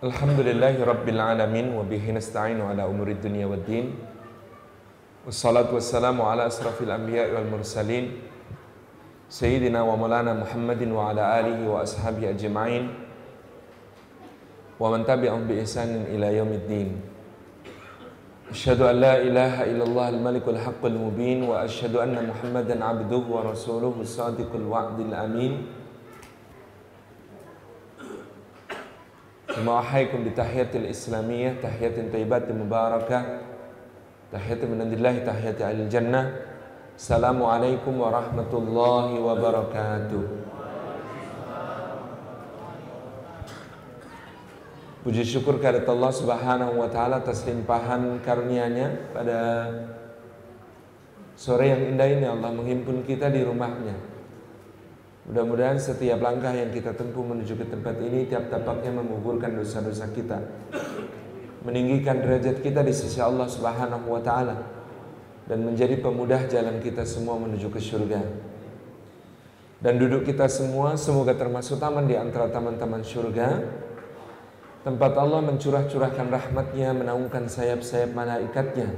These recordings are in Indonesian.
Alhamdulillahi Rabbil Alamin wa bihi nasta'inu ala umuri dunia wa din Wassalatu wassalamu ala asrafil anbiya wal mursalin Sayyidina wa maulana Muhammadin wa ala alihi wa ashabihi ajma'in Wa man tabi'ahum bi ihsanin ila yaumiddin Asyhadu an la ilaha illallah al-malikul haqqul mubin Wa asyhadu anna أحييكم بتحية الإسلامية تحية طيبة مباركة تحية من عند الله تحية أهل الجنة السلام عليكم ورحمة الله وبركاته Puji syukur kepada Allah Subhanahu wa taala atas limpahan karunia-Nya pada sore yang indah ini Allah menghimpun kita di rumahnya. Mudah-mudahan setiap langkah yang kita tempuh menuju ke tempat ini tiap tapaknya menguburkan dosa-dosa kita. Meninggikan derajat kita di sisi Allah Subhanahu wa taala dan menjadi pemudah jalan kita semua menuju ke surga. Dan duduk kita semua semoga termasuk taman di antara taman-taman surga Tempat Allah mencurah-curahkan rahmatnya, menaungkan sayap-sayap malaikatnya,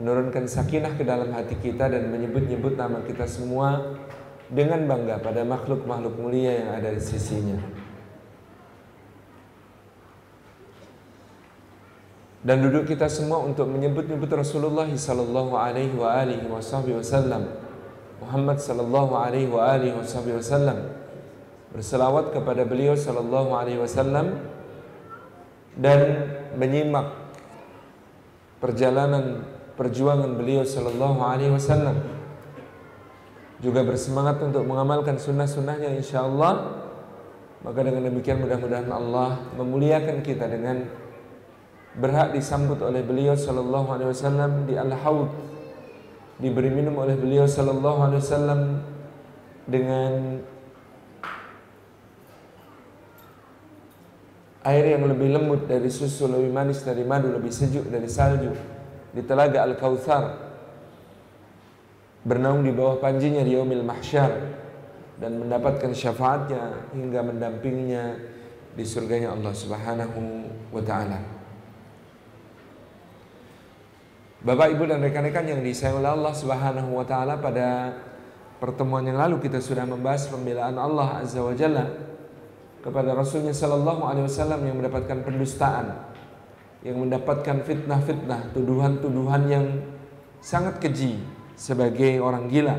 menurunkan sakinah ke dalam hati kita dan menyebut-nyebut nama kita semua dengan bangga pada makhluk-makhluk mulia yang ada di sisinya. Dan duduk kita semua untuk menyebut-nyebut Rasulullah sallallahu alaihi wa alihi wasallam, Muhammad sallallahu alaihi wa alihi wasallam, berselawat kepada beliau sallallahu alaihi wasallam dan menyimak perjalanan perjuangan beliau sallallahu alaihi wasallam juga bersemangat untuk mengamalkan sunnah-sunnahnya insya Allah maka dengan demikian mudah-mudahan Allah memuliakan kita dengan berhak disambut oleh beliau sallallahu alaihi wasallam di al-haud. Diberi minum oleh beliau sallallahu alaihi wasallam dengan air yang lebih lembut dari susu, lebih manis dari madu, lebih sejuk dari salju. Di telaga Al-Kautsar bernaung di bawah panjinya di yaumil mahsyar dan mendapatkan syafaatnya hingga mendampinginya di surganya Allah Subhanahu wa taala. Bapak Ibu dan rekan-rekan yang disayang oleh Allah Subhanahu wa taala pada pertemuan yang lalu kita sudah membahas pembelaan Allah Azza wa Jalla kepada Rasulnya Sallallahu Alaihi Wasallam yang mendapatkan pendustaan, yang mendapatkan fitnah-fitnah, tuduhan-tuduhan yang sangat keji sebagai orang gila,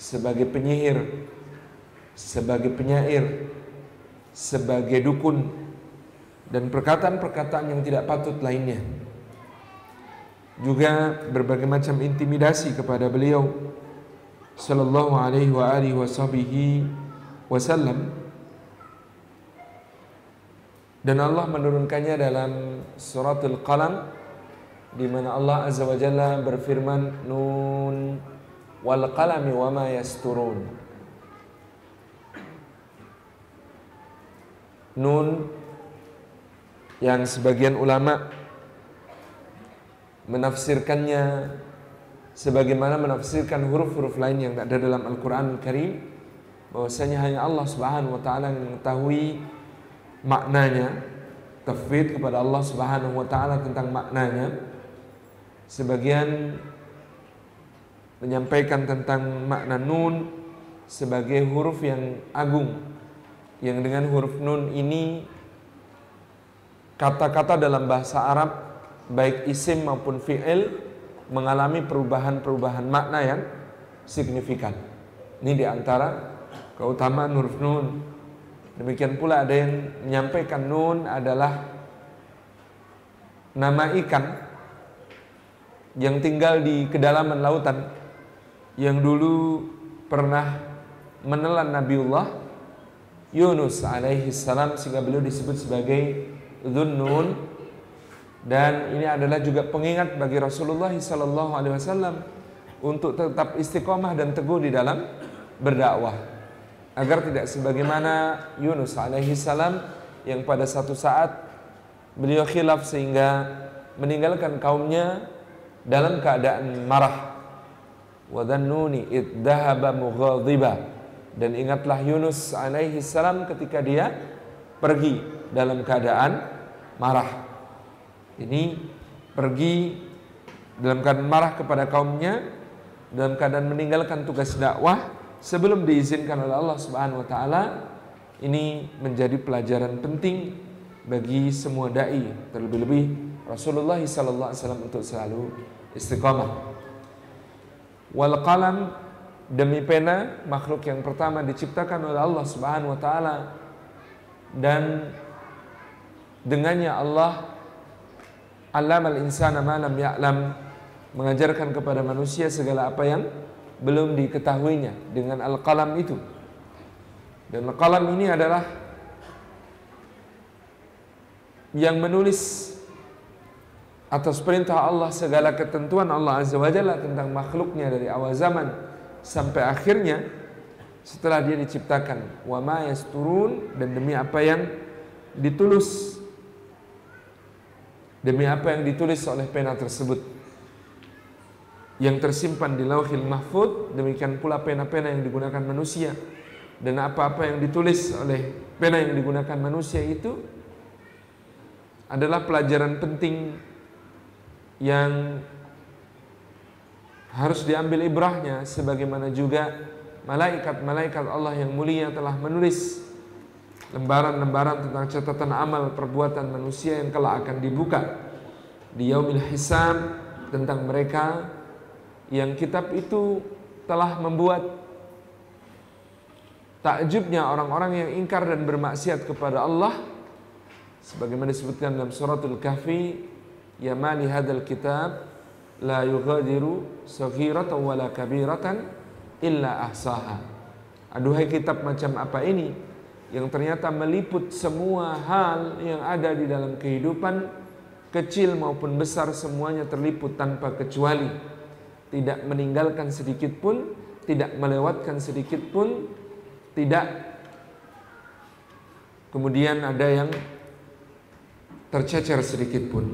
sebagai penyihir, sebagai penyair, sebagai dukun, dan perkataan-perkataan yang tidak patut lainnya. Juga berbagai macam intimidasi kepada beliau sallallahu alaihi wa alihi wasallam dan Allah menurunkannya dalam suratul qalam di mana Allah azza wa jalla berfirman nun wal qalami wama yasturun. Nun yang sebagian ulama menafsirkannya sebagaimana menafsirkan huruf-huruf lain yang ada dalam Al-Qur'an Al Karim bahwasanya hanya Allah Subhanahu wa taala yang mengetahui maknanya tafwid kepada Allah Subhanahu wa taala tentang maknanya sebagian menyampaikan tentang makna nun sebagai huruf yang agung yang dengan huruf nun ini kata-kata dalam bahasa Arab baik isim maupun fi'il mengalami perubahan-perubahan makna yang signifikan. Ini di antara keutamaan huruf nun. Demikian pula ada yang menyampaikan nun adalah nama ikan yang tinggal di kedalaman lautan yang dulu pernah menelan Nabiullah Yunus alaihi salam sehingga beliau disebut sebagai Dhunnun dan ini adalah juga pengingat bagi Rasulullah sallallahu alaihi wasallam untuk tetap istiqomah dan teguh di dalam berdakwah. Agar tidak sebagaimana Yunus alaihi salam yang pada satu saat beliau khilaf sehingga meninggalkan kaumnya dalam keadaan marah wa dhannuni dan ingatlah Yunus alaihi salam ketika dia pergi dalam keadaan marah. Ini pergi dalam keadaan marah kepada kaumnya, dalam keadaan meninggalkan tugas dakwah sebelum diizinkan oleh Allah Subhanahu wa taala. Ini menjadi pelajaran penting bagi semua dai, terlebih-lebih Rasulullah wasallam untuk selalu istiqamah. Wal qalam demi pena makhluk yang pertama diciptakan oleh Allah Subhanahu wa taala dan dengannya Allah alam al insana ma lam ya'lam mengajarkan kepada manusia segala apa yang belum diketahuinya dengan al-qalam itu. Dan al-qalam ini adalah yang menulis atas perintah Allah segala ketentuan Allah Azza wa Jalla tentang makhluknya dari awal zaman sampai akhirnya setelah dia diciptakan. Wa ma yasturun dan demi apa yang ditulis. Demi apa yang ditulis oleh pena tersebut. Yang tersimpan di lauhil mahfud demikian pula pena-pena yang digunakan manusia. Dan apa-apa yang ditulis oleh pena yang digunakan manusia itu adalah pelajaran penting yang harus diambil ibrahnya sebagaimana juga malaikat-malaikat Allah yang mulia telah menulis lembaran-lembaran tentang catatan amal perbuatan manusia yang kelak akan dibuka di yaumil hisab tentang mereka yang kitab itu telah membuat takjubnya orang-orang yang ingkar dan bermaksiat kepada Allah sebagaimana disebutkan dalam suratul kahfi ya mali hadal kitab la yughadiru saghiratan wala kabiratan illa ahsaha. Aduhai kitab macam apa ini yang ternyata meliput semua hal yang ada di dalam kehidupan kecil maupun besar semuanya terliput tanpa kecuali. Tidak meninggalkan sedikit pun tidak melewatkan sedikit pun tidak. Kemudian ada yang tercecer sedikit pun.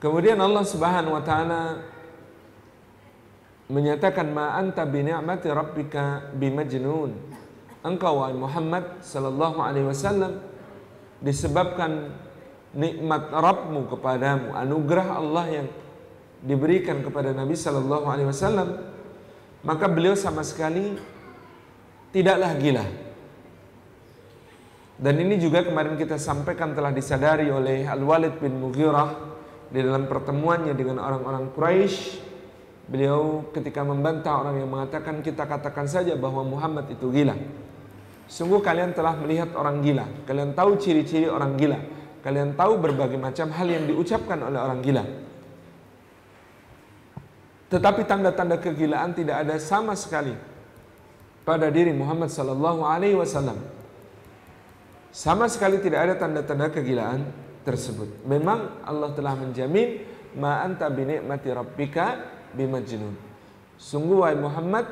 Kemudian Allah Subhanahu wa taala menyatakan ma anta bi ni'mati rabbika bimajnun. Engkau wahai Muhammad sallallahu alaihi wasallam disebabkan nikmat Rabbmu kepadamu, anugerah Allah yang diberikan kepada Nabi sallallahu alaihi wasallam, maka beliau sama sekali tidaklah gila. Dan ini juga kemarin kita sampaikan telah disadari oleh Al-Walid bin Mughirah di dalam pertemuannya dengan orang-orang Quraisy. Beliau ketika membantah orang yang mengatakan kita katakan saja bahwa Muhammad itu gila. Sungguh kalian telah melihat orang gila. Kalian tahu ciri-ciri orang gila. Kalian tahu berbagai macam hal yang diucapkan oleh orang gila. Tetapi tanda-tanda kegilaan tidak ada sama sekali pada diri Muhammad sallallahu alaihi wasallam. Sama sekali tidak ada tanda-tanda kegilaan tersebut. Memang Allah telah menjamin ma anta bi rabbika bimajnun. Sungguh wahai Muhammad,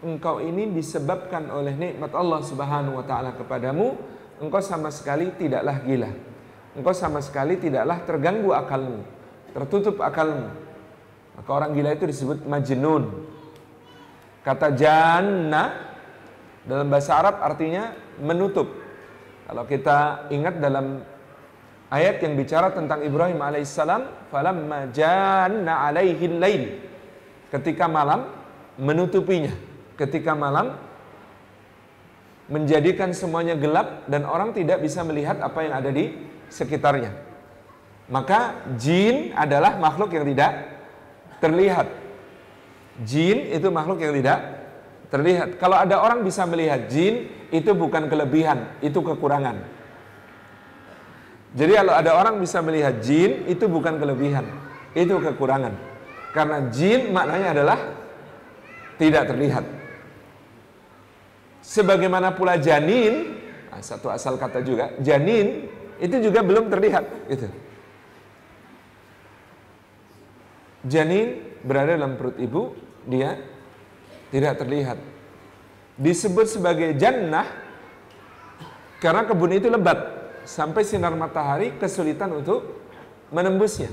engkau ini disebabkan oleh nikmat Allah Subhanahu wa taala kepadamu, engkau sama sekali tidaklah gila. Engkau sama sekali tidaklah terganggu akalmu, tertutup akalmu. Maka orang gila itu disebut majnun. Kata janna dalam bahasa Arab artinya menutup kalau kita ingat dalam ayat yang bicara tentang Ibrahim alaihissalam, falamma janna alaihi lail. Ketika malam menutupinya, ketika malam menjadikan semuanya gelap dan orang tidak bisa melihat apa yang ada di sekitarnya. Maka jin adalah makhluk yang tidak terlihat. Jin itu makhluk yang tidak terlihat. Kalau ada orang bisa melihat jin, itu bukan kelebihan, itu kekurangan. Jadi kalau ada orang bisa melihat jin, itu bukan kelebihan, itu kekurangan. Karena jin maknanya adalah tidak terlihat. Sebagaimana pula janin, nah satu asal kata juga, janin itu juga belum terlihat. Itu. Janin berada dalam perut ibu, dia tidak terlihat. Disebut sebagai jannah karena kebun itu lebat sampai sinar matahari kesulitan untuk menembusnya.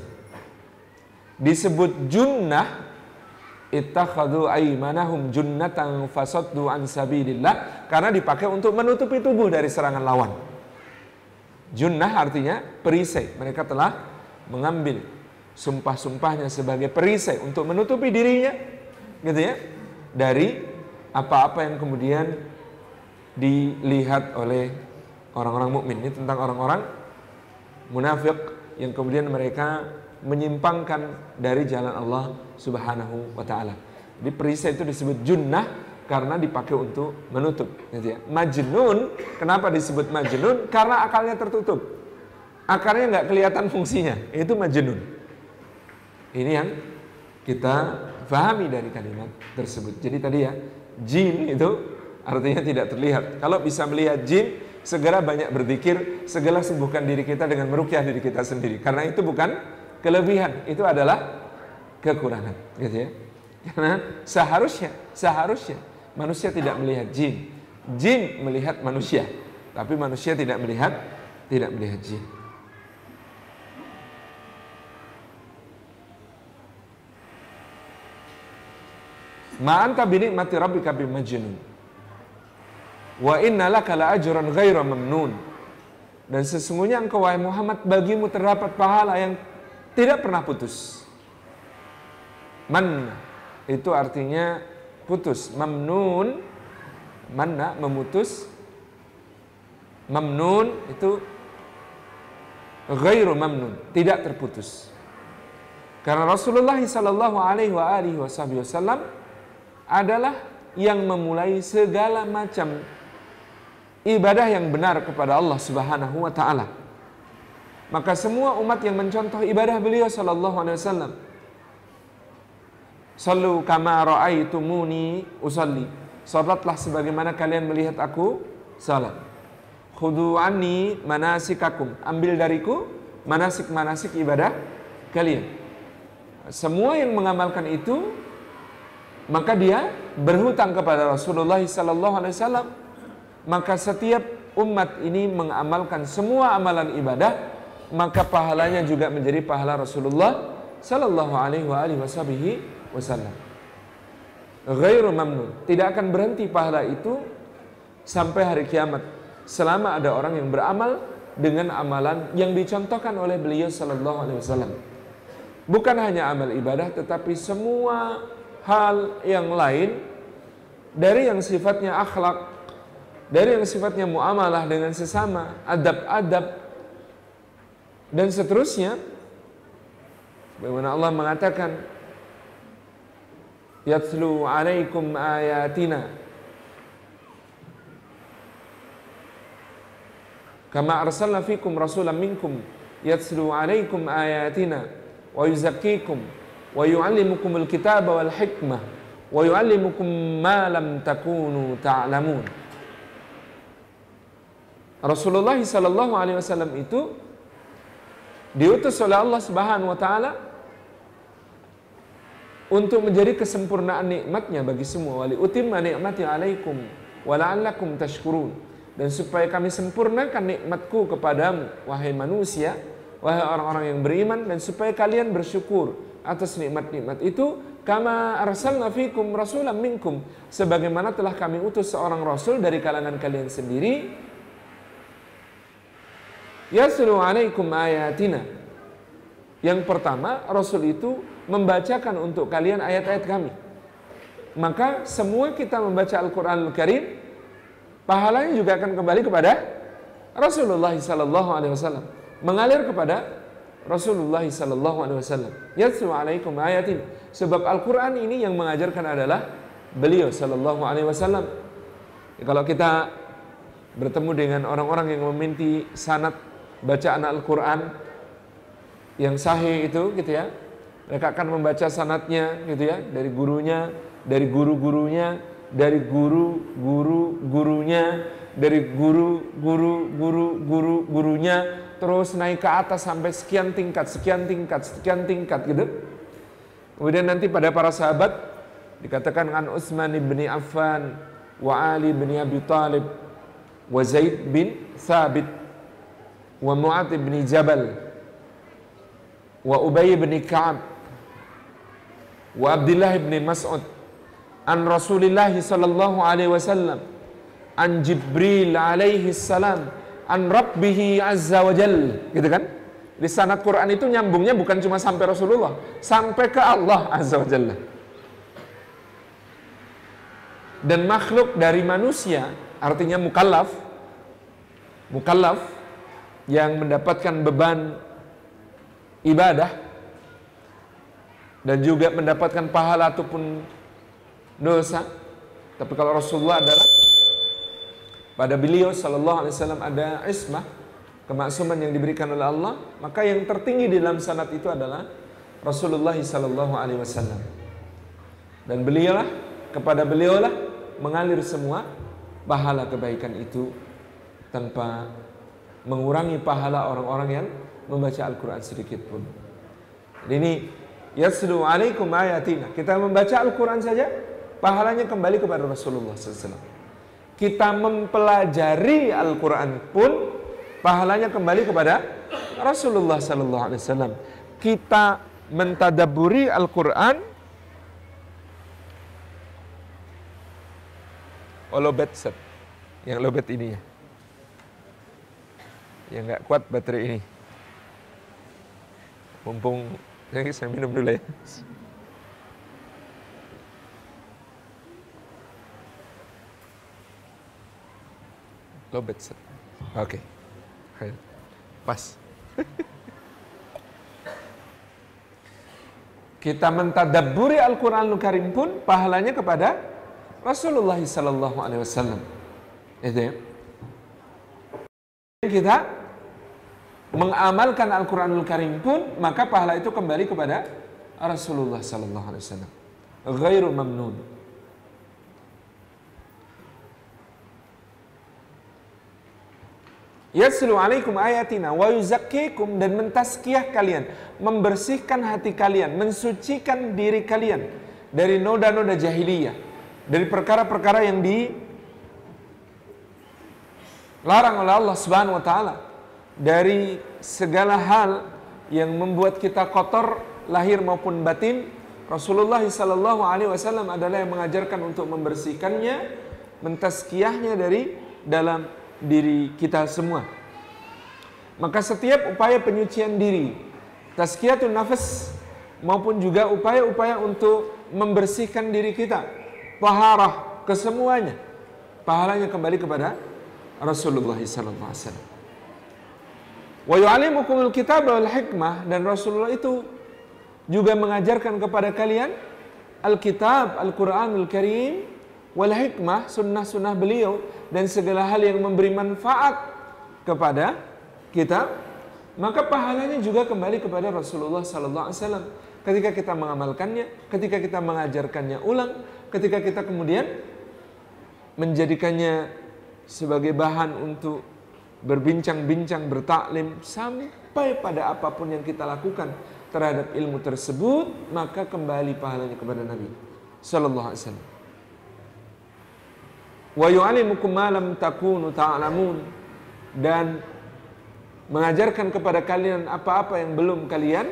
Disebut junnah ittakhadhu aymanahum junnatan fasaddu an sabilillah karena dipakai untuk menutupi tubuh dari serangan lawan. Junnah artinya perisai. Mereka telah mengambil sumpah-sumpahnya sebagai perisai untuk menutupi dirinya gitu ya dari apa-apa yang kemudian dilihat oleh orang-orang mukmin. Ini tentang orang-orang munafik yang kemudian mereka menyimpangkan dari jalan Allah Subhanahu wa taala. Di perisai itu disebut junnah karena dipakai untuk menutup gitu ya. Majnun kenapa disebut majnun? Karena akalnya tertutup. Akarnya nggak kelihatan fungsinya. Itu majnun. Ini yang kita pahami dari kalimat tersebut. Jadi tadi ya, jin itu artinya tidak terlihat. Kalau bisa melihat jin, segera banyak berzikir, segera sembuhkan diri kita dengan merukyah diri kita sendiri. Karena itu bukan kelebihan, itu adalah kekurangan, gitu ya. Karena seharusnya, seharusnya manusia tidak melihat jin. Jin melihat manusia, tapi manusia tidak melihat tidak melihat jin. Ma'anta binikmati rabbika bimajnun. Wa inna laka la ajran ghaira mamnun. Dan sesungguhnya engkau wahai Muhammad bagimu terdapat pahala yang tidak pernah putus. Man itu artinya putus. Mamnun mana memutus. Mamnun itu ghairu mamnun, tidak terputus. Karena Rasulullah sallallahu alaihi wa alihi wasallam adalah yang memulai segala macam ibadah yang benar kepada Allah Subhanahu wa taala. Maka semua umat yang mencontoh ibadah beliau sallallahu alaihi wasallam Sallu kama ra'aitumuni usalli. Salatlah sebagaimana kalian melihat aku salat. Khudu anni manasikakum. Ambil dariku manasik-manasik ibadah kalian. Semua yang mengamalkan itu maka dia berhutang kepada Rasulullah sallallahu alaihi wasallam. Maka setiap umat ini mengamalkan semua amalan ibadah, maka pahalanya juga menjadi pahala Rasulullah sallallahu alaihi wa alihi wasallam. Ghairu mamnun. Tidak akan berhenti pahala itu sampai hari kiamat. Selama ada orang yang beramal dengan amalan yang dicontohkan oleh beliau sallallahu alaihi wasallam. Bukan hanya amal ibadah tetapi semua hal yang lain dari yang sifatnya akhlak, dari yang sifatnya muamalah dengan sesama, adab-adab dan seterusnya. Bagaimana Allah mengatakan yatlu alaikum ayatina kama arsalna fikum rasulan minkum yatlu alaikum ayatina wa yuzakkikum wa yu'allimukum alkitaba wal hikmah wa yu'allimukum ma lam takunu ta'lamun Rasulullah sallallahu alaihi wasallam itu diutus oleh Allah Subhanahu wa taala untuk menjadi kesempurnaan nikmatnya bagi semua. Wali utimma nikmati alaikum wala'allakum tashkurun. Dan supaya kami sempurnakan nikmatku kepadamu wahai manusia wahai orang-orang yang beriman dan supaya kalian bersyukur atas nikmat-nikmat itu kama arsalna fikum rasulan minkum. Sebagaimana telah kami utus seorang rasul dari kalangan kalian sendiri yaslu alaikum ayatina yang pertama rasul itu membacakan untuk kalian ayat-ayat kami. Maka semua kita membaca Al-Quran Al-Karim, pahalanya juga akan kembali kepada Rasulullah Sallallahu Alaihi Wasallam, mengalir kepada Rasulullah Sallallahu Alaihi Wasallam. Alaikum ayatin. Sebab Al-Quran ini yang mengajarkan adalah beliau Sallallahu Alaihi Wasallam. Kalau kita bertemu dengan orang-orang yang meminti sanat bacaan Al-Quran yang sahih itu gitu ya. Mereka akan membaca sanatnya gitu ya. Dari gurunya, dari guru-gurunya, dari guru-guru gurunya, dari guru-guru guru-guru gurunya terus naik ke atas sampai sekian tingkat, sekian tingkat, sekian tingkat gitu. Kemudian nanti pada para sahabat dikatakan an Utsman bin Affan wa Ali bin Abi Talib wa Zaid bin Thabit wa Mu'adz bin Jabal wa Ubay bin Ka'ab wa Abdullah bin Mas'ud an Rasulillah sallallahu alaihi wasallam an Jibril alaihi salam an Rabbih azza wa jal. Gitu kan? Di sanad Quran itu nyambungnya bukan cuma sampai Rasulullah sampai ke Allah azza wa jalla. Dan makhluk dari manusia artinya mukallaf mukallaf yang mendapatkan beban ibadah dan juga mendapatkan pahala ataupun dosa. Tapi kalau Rasulullah adalah pada beliau sallallahu alaihi wasallam ada ismah, kemaksuman yang diberikan oleh Allah, maka yang tertinggi di dalam sanad itu adalah Rasulullah sallallahu alaihi wasallam. Dan beliaulah kepada beliaulah mengalir semua pahala kebaikan itu tanpa mengurangi pahala orang-orang yang membaca Al-Quran sedikit pun. Jadi ini yaslu alaikum ayatina. Kita membaca Al-Quran saja, pahalanya kembali kepada Rasulullah SAW. Kita mempelajari Al-Quran pun, pahalanya kembali kepada Rasulullah SAW. Kita mentadaburi Al-Quran, oh lobet set, yang lobet ini ya, yang nggak kuat baterai ini. Mumpung ini saya minum dulu ya. Lobet. Oke. Okay. Pas. Kita mentadaburi Al-Quranul Karim pun pahalanya kepada Rasulullah Sallallahu Alaihi Wasallam. Itu ya. Kita mengamalkan Al-Quranul Karim pun maka pahala itu kembali kepada Rasulullah Sallallahu Alaihi Wasallam. Ghairu mamnun. Yaslu alaikum ayatina wa yuzakkikum dan mentaskiyah kalian, membersihkan hati kalian, mensucikan diri kalian dari noda-noda jahiliyah, dari perkara-perkara yang dilarang oleh Allah Subhanahu wa taala dari segala hal yang membuat kita kotor lahir maupun batin Rasulullah Sallallahu Alaihi Wasallam adalah yang mengajarkan untuk membersihkannya, mentaskiyahnya dari dalam diri kita semua. Maka setiap upaya penyucian diri, tazkiyatun nafas maupun juga upaya-upaya untuk membersihkan diri kita, paharah kesemuanya, pahalanya kembali kepada Rasulullah Sallallahu Alaihi Wasallam. Wa yu'allimukumul kitab wal hikmah dan Rasulullah itu juga mengajarkan kepada kalian Alkitab, Al-Quranul Karim wal hikmah, sunnah-sunnah beliau dan segala hal yang memberi manfaat kepada kita, maka pahalanya juga kembali kepada Rasulullah sallallahu alaihi wasallam. Ketika kita mengamalkannya, ketika kita mengajarkannya ulang, ketika kita kemudian menjadikannya sebagai bahan untuk berbincang-bincang, bertaklim sampai pada apa pun yang kita lakukan terhadap ilmu tersebut, maka kembali pahalanya kepada Nabi sallallahu alaihi wasallam. Wa yu'allimukum ma takunu ta'lamun dan mengajarkan kepada kalian apa-apa yang belum kalian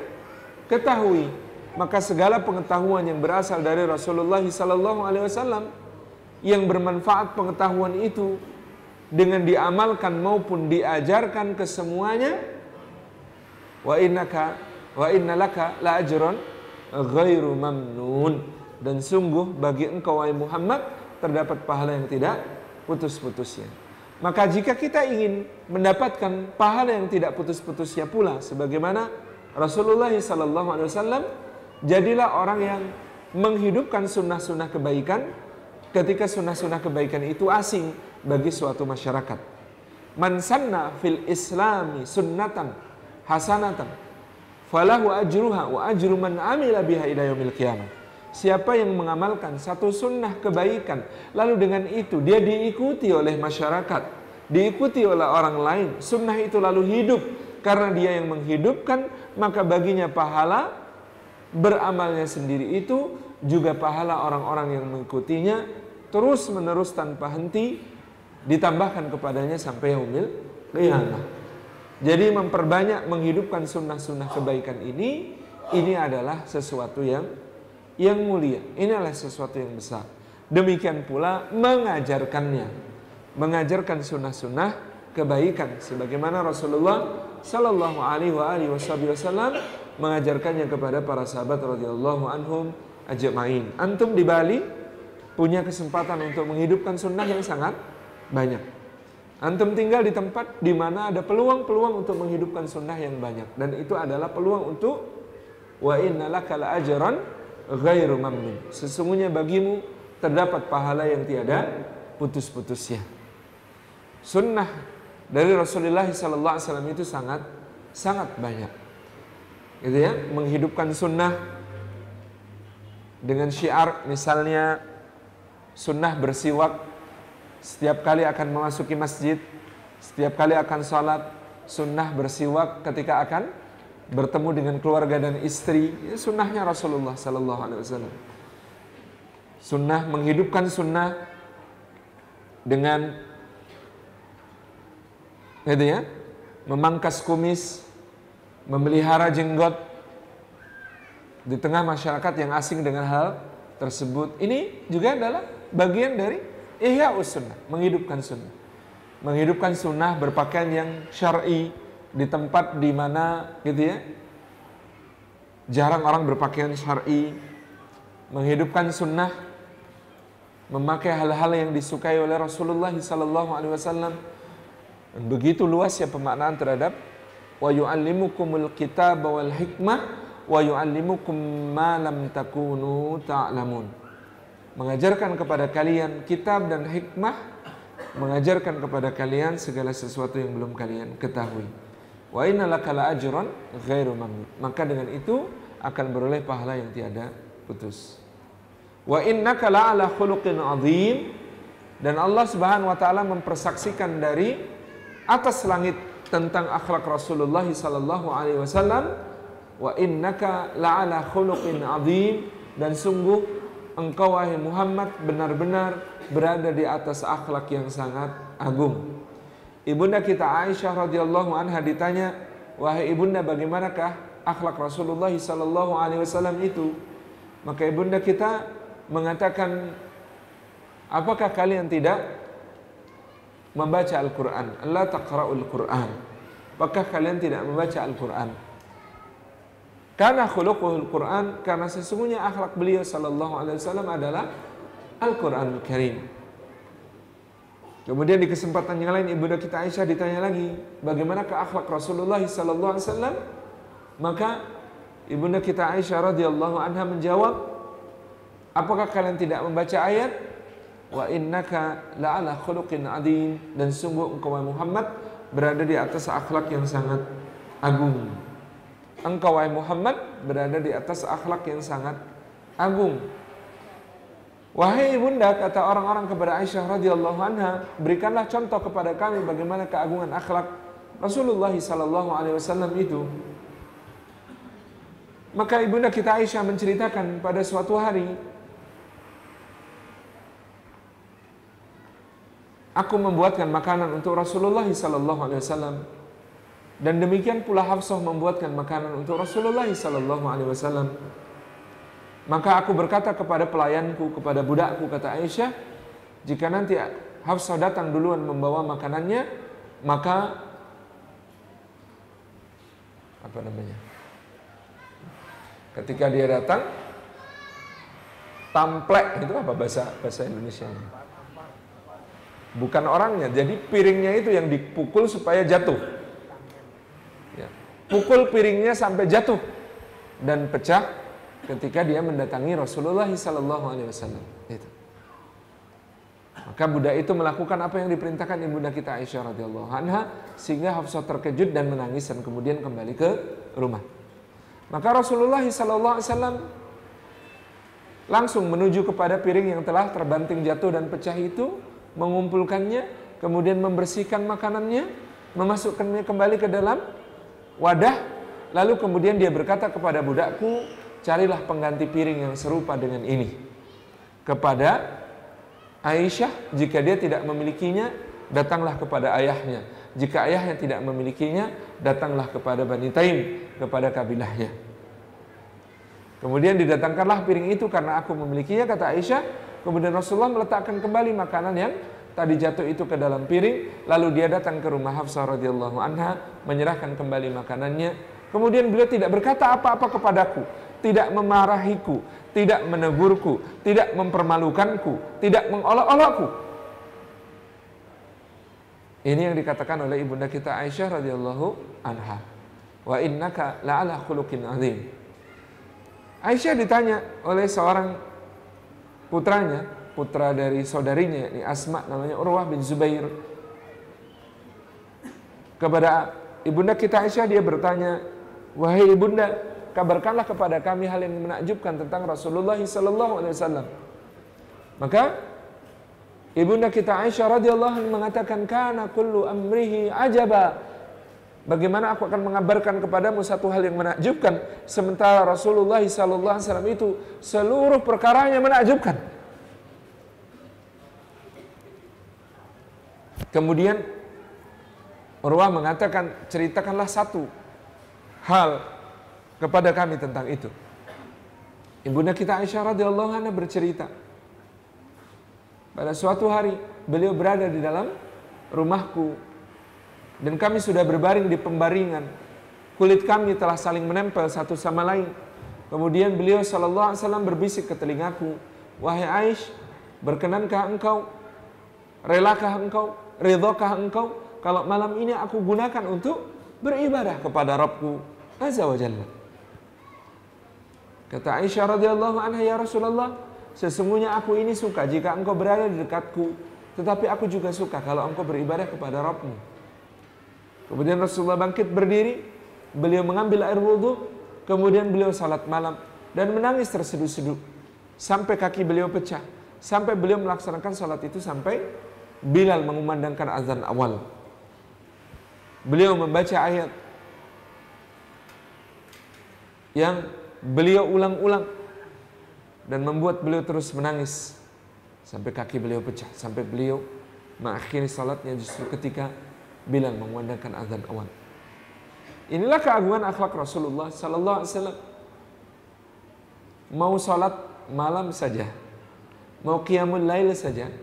ketahui. Maka segala pengetahuan yang berasal dari Rasulullah sallallahu alaihi wasallam yang bermanfaat pengetahuan itu dengan diamalkan maupun diajarkan ke semuanya wa innaka wa innalaka la ajrun ghairu mamnun. Dan sungguh bagi engkau wahai Muhammad terdapat pahala yang tidak putus-putusnya. Maka jika kita ingin mendapatkan pahala yang tidak putus-putusnya pula sebagaimana Rasulullah sallallahu alaihi wasallam jadilah orang yang menghidupkan sunnah-sunnah kebaikan. Ketika sunnah-sunnah kebaikan itu asing bagi suatu masyarakat. Man sanna fil islami sunnatan hasanatan falahu ajruha wa ajru man amila biha ila yaumil qiyamah. Siapa yang mengamalkan satu sunnah kebaikan, lalu dengan itu dia diikuti oleh masyarakat, diikuti oleh orang lain, sunnah itu lalu hidup karena dia yang menghidupkan, maka baginya pahala beramalnya sendiri itu juga pahala orang-orang yang mengikutinya terus menerus tanpa henti ditambahkan kepadanya sampai yaumil qiyamah. Jadi memperbanyak menghidupkan sunnah-sunnah kebaikan ini ini adalah sesuatu yang yang mulia. Ini adalah sesuatu yang besar. Demikian pula mengajarkannya. Mengajarkan sunnah-sunnah kebaikan sebagaimana Rasulullah Shallallahu alaihi wasallam mengajarkannya kepada para sahabat radhiyallahu anhum ajmain. Antum di Bali punya kesempatan untuk menghidupkan sunnah yang sangat banyak. Antum tinggal di tempat di mana ada peluang-peluang untuk menghidupkan sunnah yang banyak dan itu adalah peluang untuk wa innalaka la ajran ghairu mamnun. Sesungguhnya bagimu terdapat pahala yang tiada putus-putusnya. Sunnah dari Rasulullah SAW itu sangat sangat banyak. Gitu ya, menghidupkan sunnah dengan syiar misalnya sunnah bersiwak setiap kali akan memasuki masjid, setiap kali akan sholat, sunnah bersiwak ketika akan bertemu dengan keluarga dan istri, ya, sunnahnya Rasulullah Sallallahu Alaihi Wasallam. Sunnah menghidupkan sunnah dengan gitu ya, memangkas kumis, memelihara jenggot di tengah masyarakat yang asing dengan hal tersebut. Ini juga adalah bagian dari ihya sunnah, menghidupkan sunnah. Menghidupkan sunnah berpakaian yang syar'i di tempat di mana gitu ya. Jarang orang berpakaian syar'i, menghidupkan sunnah, memakai hal-hal yang disukai oleh Rasulullah sallallahu alaihi wasallam Begitu luas ya pemaknaan terhadap wa yu'allimukumul kitab wal hikmah wa yu'allimukum ma lam takunu ta'lamun. Mengajarkan kepada kalian kitab dan hikmah, mengajarkan kepada kalian segala sesuatu yang belum kalian ketahui. Wa inna lakala ajran ghairu mamnun. Maka dengan itu akan beroleh pahala yang tiada putus. Wa innaka la'ala khuluqin azim dan Allah Subhanahu wa taala mempersaksikan dari atas langit tentang akhlak Rasulullah sallallahu alaihi wasallam wa innaka la'ala khuluqin azim dan sungguh engkau wahai Muhammad benar-benar berada di atas akhlak yang sangat agung. Ibunda kita Aisyah radhiyallahu anha ditanya, "Wahai ibunda, bagaimanakah akhlak Rasulullah sallallahu alaihi wasallam itu?" Maka ibunda kita mengatakan, "Apakah kalian tidak membaca Al-Quran. Allah taqra'ul Quran. Apakah kalian tidak membaca Al-Quran? Karena khuluquhul Quran, karena sesungguhnya akhlak beliau sallallahu alaihi wasallam adalah Al-Quran Karim. Kemudian di kesempatan yang lain ibunda kita Aisyah ditanya lagi, bagaimana ke akhlak Rasulullah sallallahu alaihi wasallam? Maka ibunda kita Aisyah radhiyallahu anha menjawab, apakah kalian tidak membaca ayat wa innaka la'ala khuluqin adim dan sungguh engkau Muhammad berada di atas akhlak yang sangat agung. Engkau wahai Muhammad berada di atas akhlak yang sangat agung. Wahai ibunda kata orang-orang kepada Aisyah radhiyallahu anha, berikanlah contoh kepada kami bagaimana keagungan akhlak Rasulullah sallallahu alaihi wasallam itu. Maka ibunda kita Aisyah menceritakan pada suatu hari Aku membuatkan makanan untuk Rasulullah sallallahu alaihi wasallam. Dan demikian pula Hafsah membuatkan makanan untuk Rasulullah sallallahu alaihi wasallam. Maka aku berkata kepada pelayanku, kepada budakku kata Aisyah, jika nanti Hafsah datang duluan membawa makanannya, maka apa namanya? Ketika dia datang, tamplek itu apa bahasa bahasa Indonesia? bukan orangnya. Jadi piringnya itu yang dipukul supaya jatuh. Pukul piringnya sampai jatuh dan pecah ketika dia mendatangi Rasulullah Sallallahu Alaihi Wasallam. Maka budak itu melakukan apa yang diperintahkan ibunda kita Aisyah radhiyallahu anha sehingga Hafsah terkejut dan menangis dan kemudian kembali ke rumah. Maka Rasulullah Sallallahu Alaihi Wasallam langsung menuju kepada piring yang telah terbanting jatuh dan pecah itu mengumpulkannya, kemudian membersihkan makanannya, memasukkannya kembali ke dalam wadah, lalu kemudian dia berkata kepada budakku, carilah pengganti piring yang serupa dengan ini. Kepada Aisyah, jika dia tidak memilikinya, datanglah kepada ayahnya. Jika ayahnya tidak memilikinya, datanglah kepada Bani Taim, kepada kabilahnya. Kemudian didatangkanlah piring itu karena aku memilikinya kata Aisyah. Kemudian Rasulullah meletakkan kembali makanan yang tadi jatuh itu ke dalam piring. Lalu dia datang ke rumah Hafsah radhiyallahu anha menyerahkan kembali makanannya. Kemudian beliau tidak berkata apa-apa kepadaku, tidak memarahiku, tidak menegurku, tidak mempermalukanku, tidak mengolok-olokku. Ini yang dikatakan oleh ibunda kita Aisyah radhiyallahu anha. Wa innaka la'ala khuluqin azim. Aisyah ditanya oleh seorang putranya, putra dari saudarinya, ini Asma namanya Urwah bin Zubair. Kepada ibunda kita Aisyah dia bertanya, "Wahai ibunda, kabarkanlah kepada kami hal yang menakjubkan tentang Rasulullah sallallahu alaihi wasallam." Maka ibunda kita Aisyah radhiyallahu mengatakan kana kullu amrihi ajaba Bagaimana aku akan mengabarkan kepadamu satu hal yang menakjubkan sementara Rasulullah SAW itu seluruh perkaranya menakjubkan. Kemudian Urwah mengatakan ceritakanlah satu hal kepada kami tentang itu. Ibunda kita Aisyah radhiyallahu anha bercerita pada suatu hari beliau berada di dalam rumahku dan kami sudah berbaring di pembaringan. Kulit kami telah saling menempel satu sama lain. Kemudian beliau sallallahu alaihi wasallam berbisik ke telingaku, "Wahai Aish, berkenankah engkau? Relakah engkau? Ridhokah engkau kalau malam ini aku gunakan untuk beribadah kepada Rabbku Azza wa Jalla?" Kata Aisyah radhiyallahu anha, "Ya Rasulullah, sesungguhnya aku ini suka jika engkau berada di dekatku, tetapi aku juga suka kalau engkau beribadah kepada Rabbmu." Kemudian Rasulullah bangkit berdiri, beliau mengambil air wudhu, kemudian beliau salat malam dan menangis terseduh-seduh sampai kaki beliau pecah, sampai beliau melaksanakan salat itu sampai Bilal mengumandangkan azan awal. Beliau membaca ayat yang beliau ulang-ulang dan membuat beliau terus menangis sampai kaki beliau pecah, sampai beliau mengakhiri salatnya justru ketika bilang mengumandangkan azan awal. Inilah keagungan akhlak Rasulullah sallallahu alaihi wasallam. Mau salat malam saja, mau qiyamul lail saja,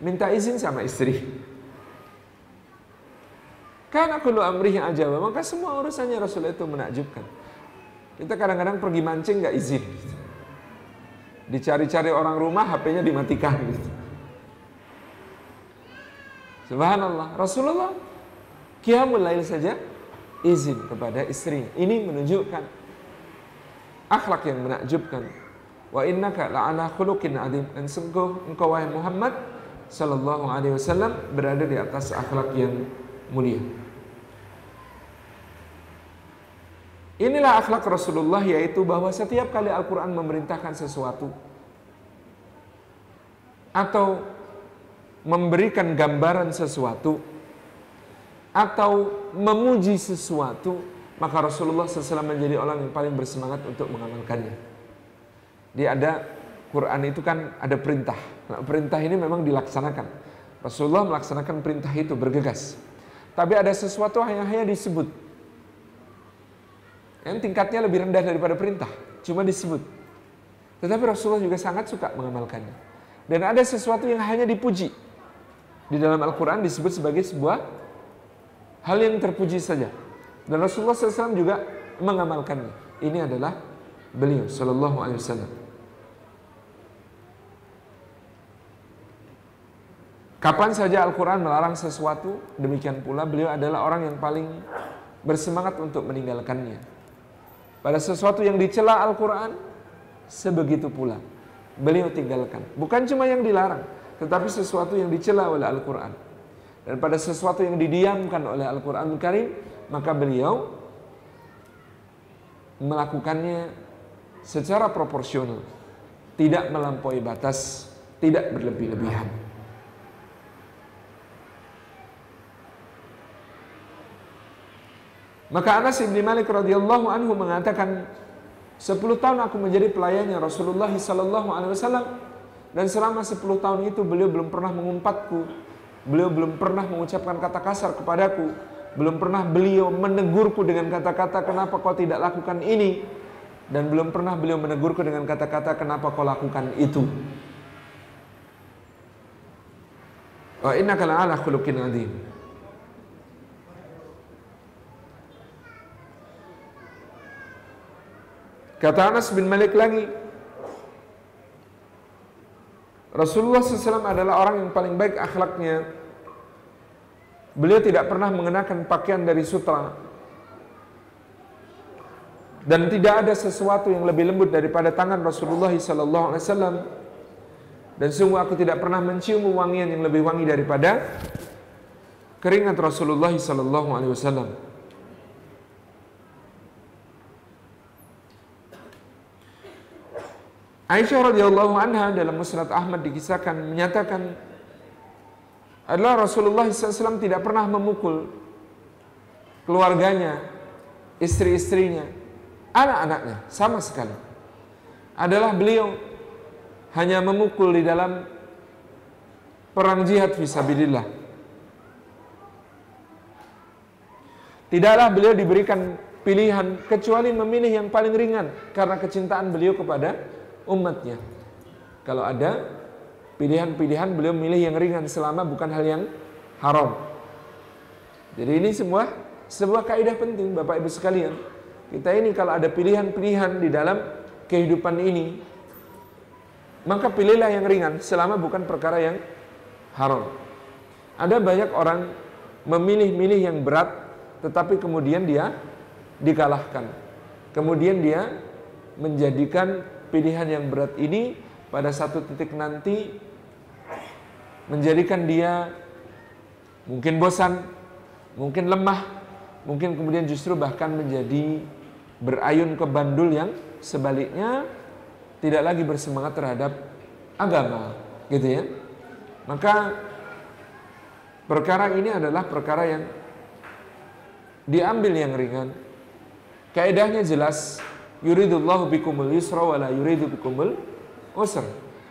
minta izin sama istri. Karena kullu amrihi ajaba, maka semua urusannya Rasulullah itu menakjubkan. Kita kadang-kadang pergi mancing nggak izin. Dicari-cari orang rumah, HP-nya dimatikan. Subhanallah, Rasulullah Qiyamul lail saja izin kepada istri. Ini menunjukkan akhlak yang menakjubkan. Wa innaka la'ala khuluqin adim. Dan sungguh engkau wahai Muhammad sallallahu alaihi wasallam berada di atas akhlak yang mulia. Inilah akhlak Rasulullah yaitu bahwa setiap kali Al-Quran memerintahkan sesuatu atau memberikan gambaran sesuatu atau memuji sesuatu, maka Rasulullah SAW menjadi orang yang paling bersemangat untuk mengamalkannya. Dia ada Quran itu kan ada perintah. Nah, perintah ini memang dilaksanakan. Rasulullah melaksanakan perintah itu bergegas. Tapi ada sesuatu yang hanya disebut. Yang tingkatnya lebih rendah daripada perintah, cuma disebut. Tetapi Rasulullah juga sangat suka mengamalkannya. Dan ada sesuatu yang hanya dipuji. Di dalam Al-Quran disebut sebagai sebuah hal yang terpuji saja. Dan Rasulullah SAW juga mengamalkannya. Ini adalah beliau Sallallahu Alaihi Wasallam. Kapan saja Al-Quran melarang sesuatu, demikian pula beliau adalah orang yang paling bersemangat untuk meninggalkannya. Pada sesuatu yang dicela Al-Quran, sebegitu pula beliau tinggalkan. Bukan cuma yang dilarang, tetapi sesuatu yang dicela oleh Al-Quran dan pada sesuatu yang didiamkan oleh Al-Quran Karim maka beliau melakukannya secara proporsional tidak melampaui batas tidak berlebih-lebihan maka Anas bin Malik radhiyallahu anhu mengatakan 10 tahun aku menjadi pelayannya Rasulullah sallallahu alaihi wasallam dan selama 10 tahun itu beliau belum pernah mengumpatku Beliau belum pernah mengucapkan kata kasar kepadaku. Belum pernah beliau menegurku dengan kata-kata kenapa kau tidak lakukan ini. dan belum pernah beliau menegurku dengan kata-kata kenapa kau lakukan itu. Wa innaka la'ala khuluqin adzim. Kata Anas bin Malik lagi, Rasulullah SAW adalah orang yang paling baik akhlaknya. Beliau tidak pernah mengenakan pakaian dari sutra. Dan tidak ada sesuatu yang lebih lembut daripada tangan Rasulullah SAW. Dan sungguh aku tidak pernah mencium wangian yang lebih wangi daripada keringat Rasulullah SAW. Aisyah radhiyallahu anha dalam Musnad Ahmad dikisahkan menyatakan adalah Rasulullah SAW tidak pernah memukul keluarganya, istri-istrinya, anak-anaknya sama sekali. Adalah beliau hanya memukul di dalam perang jihad fisabilillah. Tidaklah beliau diberikan pilihan kecuali memilih yang paling ringan karena kecintaan beliau kepada umatnya. Kalau ada pilihan-pilihan beliau milih yang ringan selama bukan hal yang haram. Jadi ini semua sebuah kaidah penting Bapak Ibu sekalian. Kita ini kalau ada pilihan-pilihan di dalam kehidupan ini maka pilihlah yang ringan selama bukan perkara yang haram. Ada banyak orang memilih-milih yang berat tetapi kemudian dia dikalahkan. Kemudian dia menjadikan pilihan yang berat ini pada satu titik nanti menjadikan dia mungkin bosan, mungkin lemah, mungkin kemudian justru bahkan menjadi berayun ke bandul yang sebaliknya tidak lagi bersemangat terhadap agama, gitu ya. Maka perkara ini adalah perkara yang diambil yang ringan. Kaidahnya jelas, yuridullahu bikumul yusra wa la yuridu bikumul usra.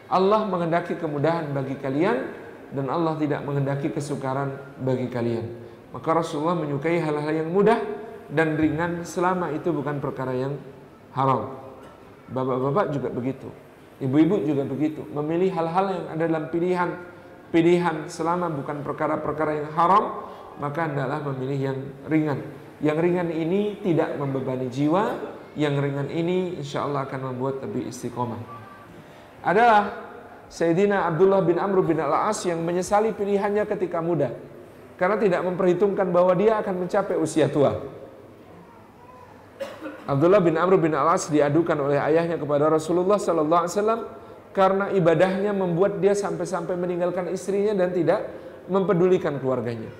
Allah menghendaki kemudahan bagi kalian dan Allah tidak menghendaki kesukaran bagi kalian. Maka Rasulullah menyukai hal-hal yang mudah dan ringan selama itu bukan perkara yang haram. Bapak-bapak juga begitu. Ibu-ibu juga begitu. Memilih hal-hal yang ada dalam pilihan pilihan selama bukan perkara-perkara yang haram, maka hendaklah memilih yang ringan. Yang ringan ini tidak membebani jiwa, yang ringan ini insya Allah akan membuat lebih istiqomah. Adalah Sayyidina Abdullah bin Amr bin Al-As yang menyesali pilihannya ketika muda. Karena tidak memperhitungkan bahwa dia akan mencapai usia tua. Abdullah bin Amr bin Al-As diadukan oleh ayahnya kepada Rasulullah Sallallahu Alaihi Wasallam karena ibadahnya membuat dia sampai-sampai meninggalkan istrinya dan tidak mempedulikan keluarganya.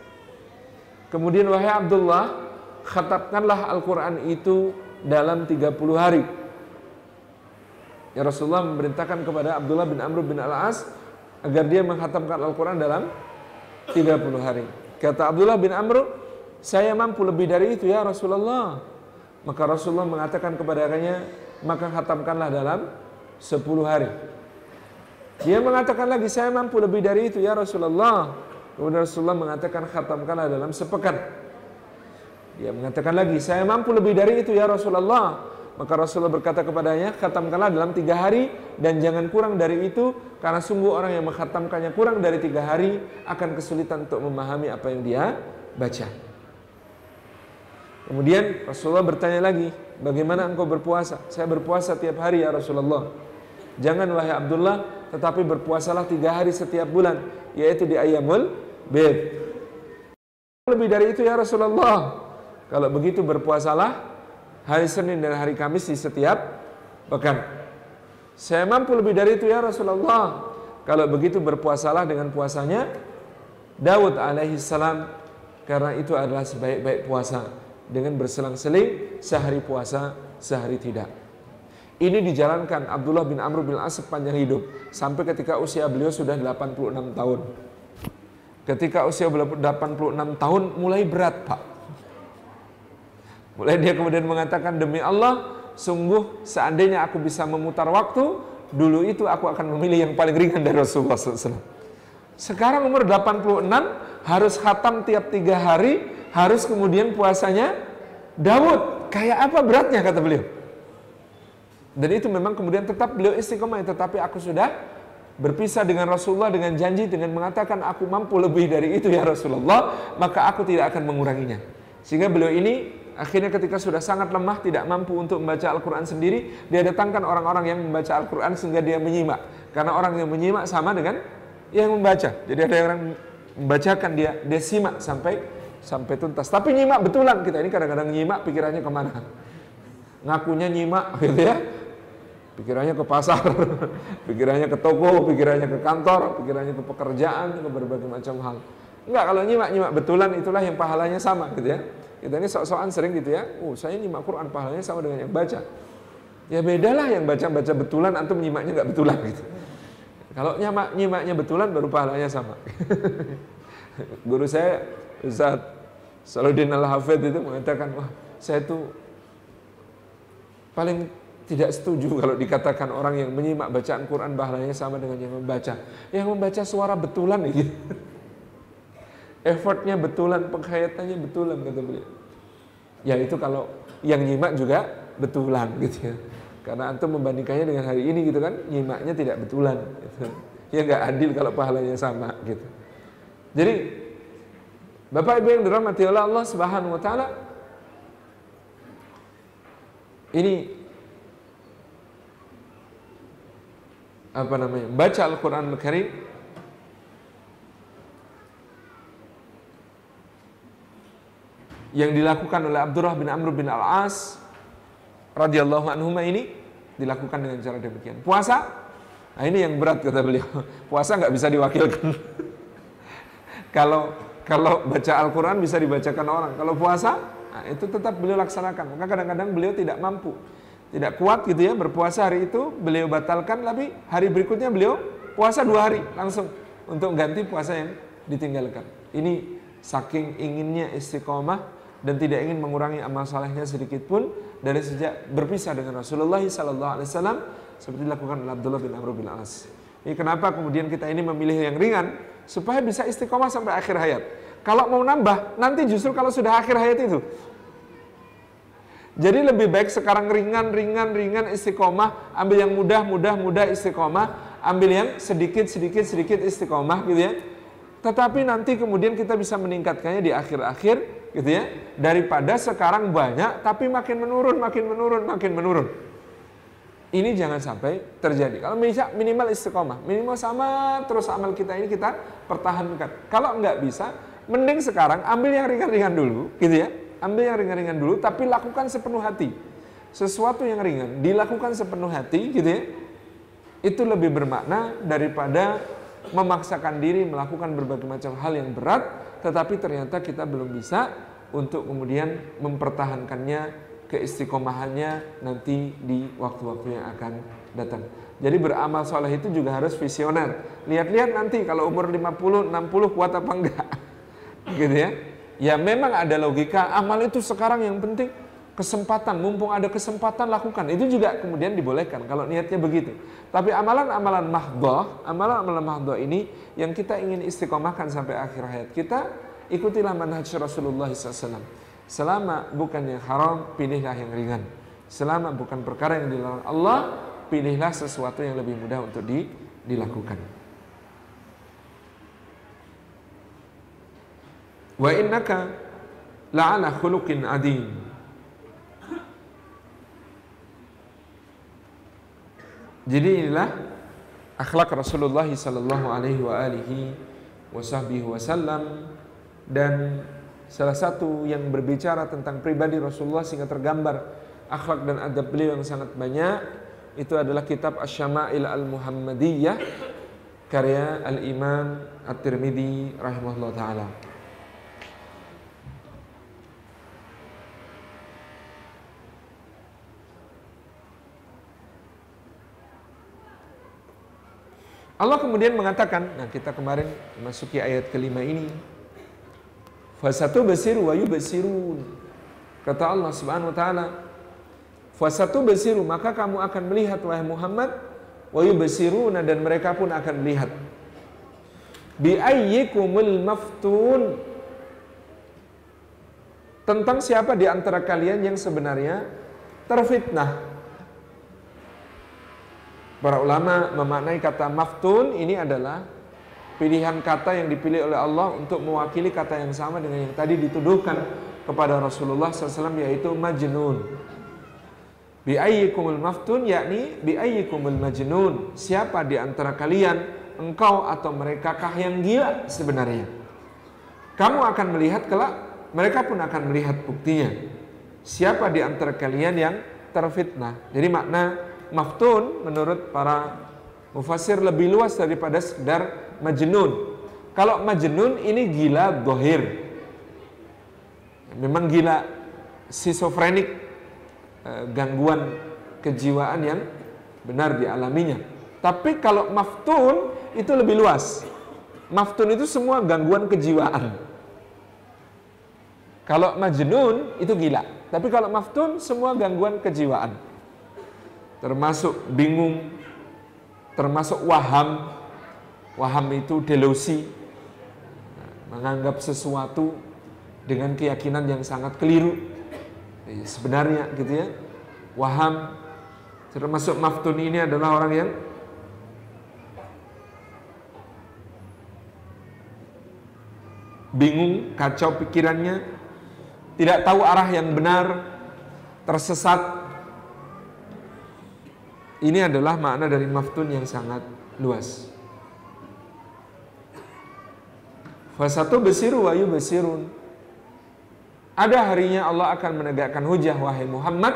Kemudian wahai Abdullah, khatapkanlah Al-Quran itu dalam 30 hari. Ya Rasulullah memerintahkan kepada Abdullah bin Amr bin Al-As agar dia menghatamkan Al-Quran dalam 30 hari. Kata Abdullah bin Amr, saya mampu lebih dari itu ya Rasulullah. Maka Rasulullah mengatakan kepadanya, maka hatamkanlah dalam 10 hari. Dia mengatakan lagi, saya mampu lebih dari itu ya Rasulullah. Kemudian Rasulullah mengatakan, khatamkanlah dalam sepekan. Dia mengatakan lagi, saya mampu lebih dari itu ya Rasulullah. Maka Rasulullah berkata kepadanya, khatamkanlah dalam tiga hari dan jangan kurang dari itu, karena sungguh orang yang menghatamkannya kurang dari tiga hari akan kesulitan untuk memahami apa yang dia baca. Kemudian Rasulullah bertanya lagi, bagaimana engkau berpuasa? Saya berpuasa tiap hari ya Rasulullah. Jangan wahai Abdullah, tetapi berpuasalah tiga hari setiap bulan, yaitu di ayamul bid. Lebih dari itu ya Rasulullah. Kalau begitu berpuasalah hari Senin dan hari Kamis di setiap pekan. Saya mampu lebih dari itu ya Rasulullah. Kalau begitu berpuasalah dengan puasanya Daud alaihi salam karena itu adalah sebaik-baik puasa dengan berselang-seling sehari puasa sehari tidak. Ini dijalankan Abdullah bin Amr bin As sepanjang hidup sampai ketika usia beliau sudah 86 tahun. Ketika usia 86 tahun mulai berat, Pak. Mulai dia kemudian mengatakan demi Allah, sungguh seandainya aku bisa memutar waktu, dulu itu aku akan memilih yang paling ringan dari Rasulullah SAW. Sekarang umur 86 harus khatam tiap tiga hari, harus kemudian puasanya Daud. Kayak apa beratnya kata beliau? Dan itu memang kemudian tetap beliau istiqomah, tetapi aku sudah berpisah dengan Rasulullah dengan janji dengan mengatakan aku mampu lebih dari itu ya Rasulullah, maka aku tidak akan menguranginya. Sehingga beliau ini akhirnya ketika sudah sangat lemah tidak mampu untuk membaca Al-Quran sendiri, dia datangkan orang-orang yang membaca Al-Quran sehingga dia menyimak. Karena orang yang menyimak sama dengan yang membaca. Jadi ada orang membacakan dia, dia simak sampai sampai tuntas. Tapi nyimak betulan kita ini kadang-kadang nyimak pikirannya ke mana? Ngakunya nyimak gitu ya, Pikirannya ke pasar, pikirannya ke toko, pikirannya ke kantor, pikirannya ke pekerjaan, ke berbagai macam hal. Enggak, kalau nyimak-nyimak betulan itulah yang pahalanya sama gitu ya. Kita ini sok-sokan sering gitu ya, oh saya nyimak Quran pahalanya sama dengan yang baca. Ya bedalah yang baca-baca betulan, antum nyimaknya nggak betulan gitu. Kalau nyimak nyimaknya betulan baru pahalanya sama. Guru saya Ustaz Saluddin Al-Hafidh itu mengatakan, wah saya tuh paling tidak setuju kalau dikatakan orang yang menyimak bacaan Quran bahalanya sama dengan yang membaca. Yang membaca suara betulan gitu. Effortnya betulan, penghayatannya betulan kata beliau. Ya itu kalau yang nyimak juga betulan gitu ya. Karena antum membandingkannya dengan hari ini gitu kan, nyimaknya tidak betulan. Gitu. Ya nggak adil kalau pahalanya sama gitu. Jadi Bapak Ibu yang dirahmati oleh Allah Subhanahu wa taala ini apa namanya baca Al-Quran Al-Karim yang dilakukan oleh Abdurrah bin Amr bin Al-As radhiyallahu anhu ini dilakukan dengan cara demikian. Puasa, nah ini yang berat kata beliau. Puasa nggak bisa diwakilkan. kalau kalau baca Al-Quran bisa dibacakan orang. Kalau puasa, nah itu tetap beliau laksanakan. Maka kadang-kadang beliau tidak mampu tidak kuat gitu ya berpuasa hari itu beliau batalkan tapi hari berikutnya beliau puasa dua hari langsung untuk ganti puasa yang ditinggalkan ini saking inginnya istiqomah dan tidak ingin mengurangi amal salehnya sedikit pun dari sejak berpisah dengan Rasulullah Sallallahu Alaihi Wasallam seperti dilakukan oleh Abdullah bin Amr bin As. Ini kenapa kemudian kita ini memilih yang ringan supaya bisa istiqomah sampai akhir hayat. Kalau mau nambah, nanti justru kalau sudah akhir hayat itu, jadi lebih baik sekarang ringan, ringan, ringan istiqomah, ambil yang mudah, mudah, mudah istiqomah, ambil yang sedikit, sedikit, sedikit istiqomah gitu ya. Tetapi nanti kemudian kita bisa meningkatkannya di akhir-akhir gitu ya. Daripada sekarang banyak tapi makin menurun, makin menurun, makin menurun. Ini jangan sampai terjadi. Kalau bisa minimal istiqomah, minimal sama terus amal kita ini kita pertahankan. Kalau nggak bisa, mending sekarang ambil yang ringan-ringan dulu gitu ya ambil yang ringan-ringan dulu, tapi lakukan sepenuh hati. Sesuatu yang ringan, dilakukan sepenuh hati, gitu ya. Itu lebih bermakna daripada memaksakan diri melakukan berbagai macam hal yang berat, tetapi ternyata kita belum bisa untuk kemudian mempertahankannya keistiqomahannya nanti di waktu-waktu yang akan datang. Jadi beramal soleh itu juga harus visioner. Lihat-lihat nanti kalau umur 50, 60 kuat apa enggak. gitu ya. Ya memang ada logika, amal itu sekarang yang penting kesempatan, mumpung ada kesempatan lakukan. Itu juga kemudian dibolehkan kalau niatnya begitu. Tapi amalan-amalan mahdoh, amalan-amalan mahdoh ini yang kita ingin istiqomahkan sampai akhir hayat kita, ikutilah manhaj Rasulullah SAW. Selama bukan yang haram, pilihlah yang ringan. Selama bukan perkara yang dilarang Allah, pilihlah sesuatu yang lebih mudah untuk di, dilakukan. Wa innaka la'ala khuluqin adim. Jadi inilah akhlak Rasulullah sallallahu alaihi wa alihi wasallam dan salah satu yang berbicara tentang pribadi Rasulullah sehingga tergambar akhlak dan adab beliau yang sangat banyak itu adalah kitab Asy-Syama'il Al-Muhammadiyah karya Al-Imam At-Tirmidzi rahimahullah taala. Allah kemudian mengatakan, nah kita kemarin masuki ayat kelima ini. Fasatu basiru wa yubasirun. Kata Allah Subhanahu wa taala, Fasatu basiru maka kamu akan melihat wahai Muhammad wa yubasiruna dan mereka pun akan melihat. Bi ayyikumul maftun. Tentang siapa di antara kalian yang sebenarnya terfitnah. Para ulama memaknai kata maftun ini adalah pilihan kata yang dipilih oleh Allah untuk mewakili kata yang sama dengan yang tadi dituduhkan kepada Rasulullah SAW yaitu majnun. Bi'ayyikumul maftun yakni bi'ayyikumul majnun. Siapa di antara kalian engkau atau mereka kah yang gila sebenarnya? Kamu akan melihat kelak, mereka pun akan melihat buktinya. Siapa di antara kalian yang terfitnah? Jadi makna maftun menurut para mufasir lebih luas daripada sekedar majnun. Kalau majnun ini gila dohir. Memang gila schizofrenik, eh, gangguan kejiwaan yang benar dialaminya. Tapi kalau maftun itu lebih luas. Maftun itu semua gangguan kejiwaan. Kalau majnun itu gila. Tapi kalau maftun semua gangguan kejiwaan. Termasuk bingung, termasuk waham, Waham itu delusi, menganggap sesuatu dengan keyakinan yang sangat keliru. Eh, sebenarnya gitu ya. Waham termasuk maftun ini adalah orang yang bingung, kacau pikirannya, tidak tahu arah yang benar, tersesat. Ini adalah makna dari maftun yang sangat luas. Fasatu besiru wayu besirun. Ada harinya Allah akan menegakkan hujah wahai Muhammad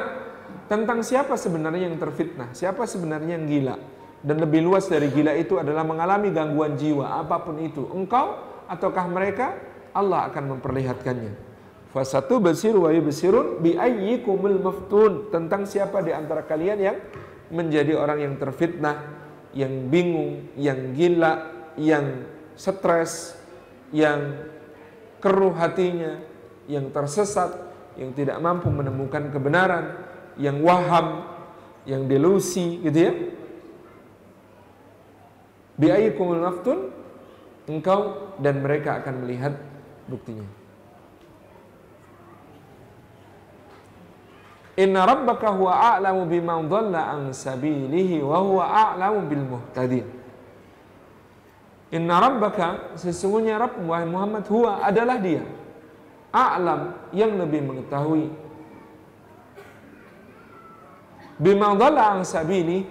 tentang siapa sebenarnya yang terfitnah, siapa sebenarnya yang gila. Dan lebih luas dari gila itu adalah mengalami gangguan jiwa apa pun itu. Engkau ataukah mereka? Allah akan memperlihatkannya. Fasatu besiru wayu besirun bi ayyikumul maftun tentang siapa di antara kalian yang menjadi orang yang terfitnah, yang bingung, yang gila, yang stres, yang keruh hatinya, yang tersesat, yang tidak mampu menemukan kebenaran, yang waham, yang delusi gitu ya. Biayikumul maftun engkau dan mereka akan melihat buktinya. Inna rabbaka huwa a'lamu biman dhalla an sabilihi wa huwa a'lamu bil muhtadin. Inna rabbaka sesungguhnya Rabb wahai Muhammad huwa adalah dia. A'lam yang lebih mengetahui. Bima dhalla an sabili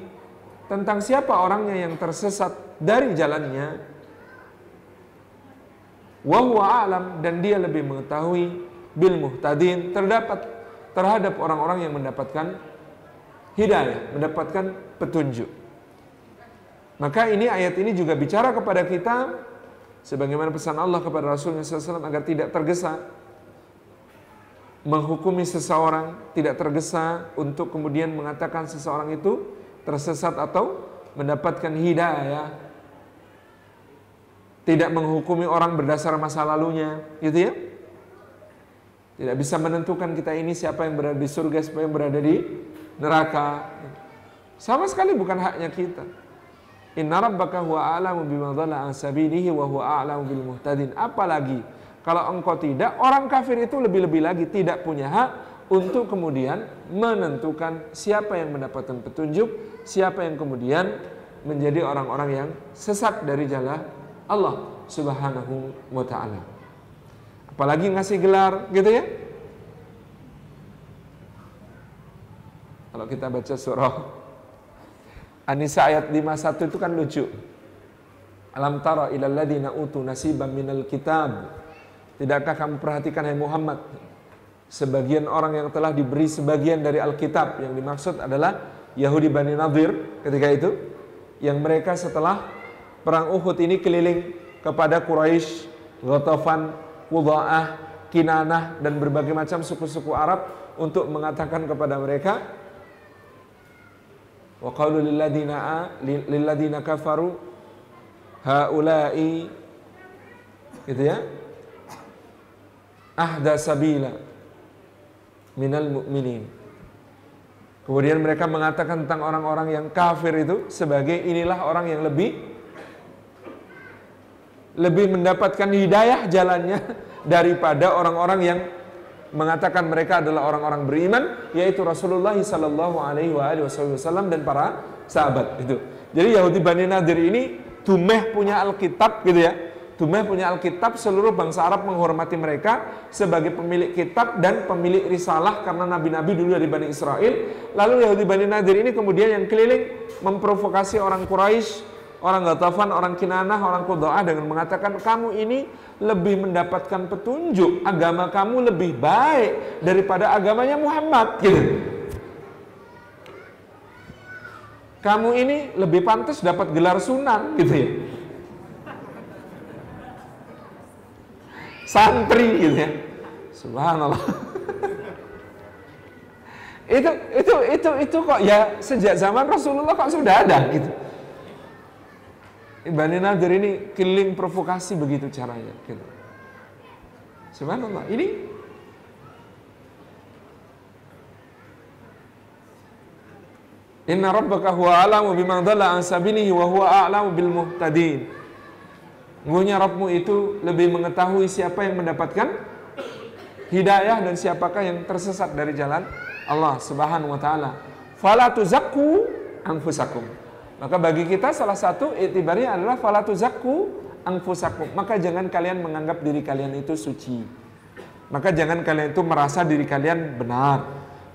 tentang siapa orangnya yang tersesat dari jalannya. Wa huwa a'lam dan dia lebih mengetahui bil muhtadin terdapat terhadap orang-orang yang mendapatkan hidayah, mendapatkan petunjuk. Maka ini ayat ini juga bicara kepada kita sebagaimana pesan Allah kepada Rasulullah SAW agar tidak tergesa menghukumi seseorang, tidak tergesa untuk kemudian mengatakan seseorang itu tersesat atau mendapatkan hidayah. Tidak menghukumi orang berdasar masa lalunya, gitu ya. Tidak bisa menentukan kita ini siapa yang berada di surga, siapa yang berada di neraka. Sama sekali bukan haknya kita. Inna rabbaka huwa a'lamu bima dhalla an sabilihi wa huwa a'lamu bil muhtadin. Apalagi kalau engkau tidak, orang kafir itu lebih-lebih lagi tidak punya hak untuk kemudian menentukan siapa yang mendapatkan petunjuk, siapa yang kemudian menjadi orang-orang yang sesat dari jalan Allah Subhanahu wa taala. Apalagi ngasih gelar gitu ya. Kalau kita baca surah Anisa ayat 51 itu kan lucu. Alam tara ilal ladina utu nasiban minal kitab. Tidakkah kamu perhatikan hai Muhammad sebagian orang yang telah diberi sebagian dari Alkitab yang dimaksud adalah Yahudi Bani Nadir ketika itu yang mereka setelah perang Uhud ini keliling kepada Quraisy, Ghatafan, Qudha'ah, Kinanah dan berbagai macam suku-suku Arab untuk mengatakan kepada mereka Wa qalu lilladina lilladina kafaru gitu ya. Ahda sabila minal mu'minin. Kemudian mereka mengatakan tentang orang-orang yang kafir itu sebagai inilah orang yang lebih lebih mendapatkan hidayah jalannya daripada orang-orang yang mengatakan mereka adalah orang-orang beriman yaitu Rasulullah sallallahu alaihi wasallam dan para sahabat itu. Jadi Yahudi Bani Nadir ini Dumeh punya Alkitab gitu ya. Dumeh punya Alkitab, seluruh bangsa Arab menghormati mereka sebagai pemilik kitab dan pemilik risalah karena nabi-nabi dulu dari Bani Israel. Lalu Yahudi Bani Nadir ini kemudian yang keliling memprovokasi orang Quraisy, orang Ghatafan, orang Kinanah, orang Qudaa dengan mengatakan kamu ini lebih mendapatkan petunjuk, agama kamu lebih baik daripada agamanya Muhammad gitu. Kamu ini lebih pantas dapat gelar sunan gitu ya. santri gitu ya. Subhanallah. itu itu itu itu kok ya sejak zaman Rasulullah kok sudah ada gitu. Bani Nadir ini killing provokasi begitu caranya gitu. Subhanallah. Ini Inna rabbaka huwa a'lamu biman dhalla an sabilihi wa huwa a'lamu bil muhtadin. Sungguhnya Rabbmu itu lebih mengetahui siapa yang mendapatkan hidayah dan siapakah yang tersesat dari jalan Allah Subhanahu wa taala. Fala tuzakku anfusakum. Maka bagi kita salah satu itibarnya adalah fala tuzakku anfusakum. Maka jangan kalian menganggap diri kalian itu suci. Maka jangan kalian itu merasa diri kalian benar.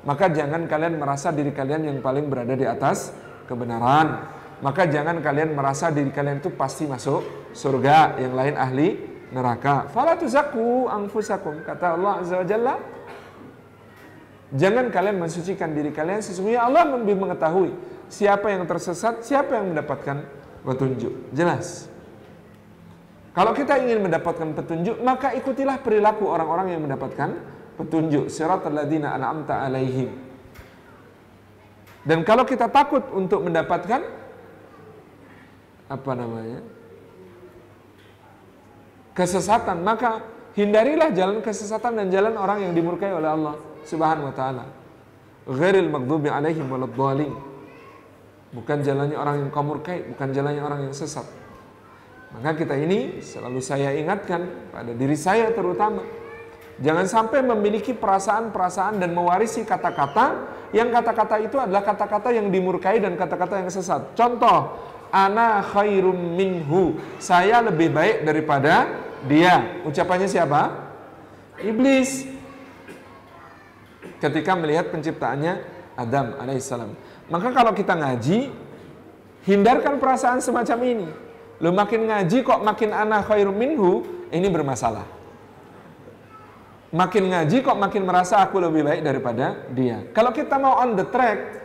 Maka jangan kalian merasa diri kalian yang paling berada di atas kebenaran maka jangan kalian merasa diri kalian itu pasti masuk surga, yang lain ahli neraka. Fala tuzakku anfusakum kata Allah Azza wa Jalla. Jangan kalian mensucikan diri kalian sesungguhnya Allah lebih mengetahui siapa yang tersesat, siapa yang mendapatkan petunjuk. Jelas. Kalau kita ingin mendapatkan petunjuk, maka ikutilah perilaku orang-orang yang mendapatkan petunjuk. Siratal ladzina an'amta alaihim. Dan kalau kita takut untuk mendapatkan apa namanya kesesatan maka hindarilah jalan kesesatan dan jalan orang yang dimurkai oleh Allah Subhanahu wa taala. Ghairil maghdubi alaihim waladdallin. Bukan jalannya orang yang kau murkai, bukan jalannya orang yang sesat. Maka kita ini selalu saya ingatkan pada diri saya terutama Jangan sampai memiliki perasaan-perasaan dan mewarisi kata-kata yang kata-kata itu adalah kata-kata yang dimurkai dan kata-kata yang sesat. Contoh, ana khairum minhu. Saya lebih baik daripada dia. Ucapannya siapa? Iblis. Ketika melihat penciptaannya Adam alaihissalam. Maka kalau kita ngaji, hindarkan perasaan semacam ini. Lu makin ngaji kok makin ana khairum minhu, ini bermasalah. Makin ngaji kok makin merasa aku lebih baik daripada dia. Kalau kita mau on the track,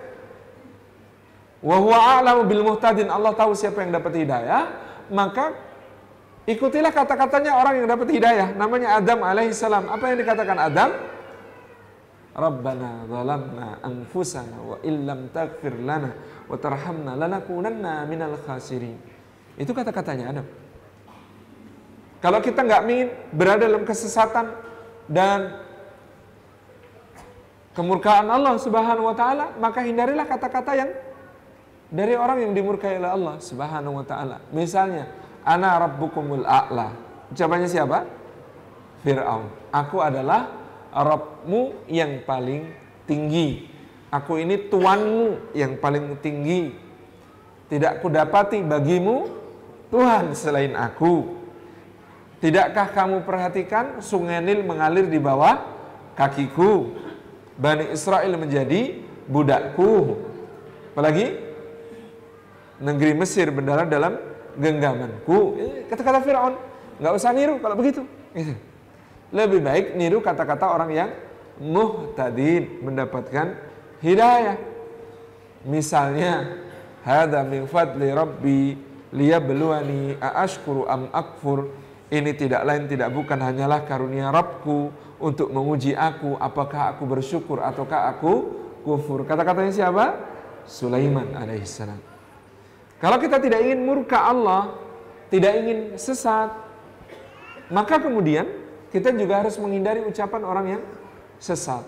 wa a'lamu bil muhtadin Allah tahu siapa yang dapat hidayah maka ikutilah kata-katanya orang yang dapat hidayah namanya Adam alaihissalam apa yang dikatakan Adam Rabbana zalamna anfusana wa illam taghfir lana wa tarhamna lanakunanna minal khasirin itu kata-katanya Adam kalau kita nggak ingin berada dalam kesesatan dan kemurkaan Allah Subhanahu wa taala maka hindarilah kata-kata yang dari orang yang dimurkai oleh Allah Subhanahu wa taala. Misalnya, ana rabbukumul a'la. Ucapannya siapa? Firaun. Aku adalah Rabbmu yang paling tinggi. Aku ini tuanmu yang paling tinggi. Tidak kudapati bagimu Tuhan selain aku. Tidakkah kamu perhatikan sungai Nil mengalir di bawah kakiku? Bani Israel menjadi budakku. Apalagi negeri Mesir berdarah dalam genggamanku. Kata-kata Firaun, nggak usah niru kalau begitu. Gitu. Lebih baik niru kata-kata orang yang muhtadin mendapatkan hidayah. Misalnya, hada min fadli rabbi liyabluwani aashkuru am akfur. Ini tidak lain tidak bukan hanyalah karunia Rabbku untuk menguji aku apakah aku bersyukur ataukah aku kufur. Kata-katanya siapa? Sulaiman alaihissalam. Kalau kita tidak ingin murka Allah, tidak ingin sesat, maka kemudian kita juga harus menghindari ucapan orang yang sesat.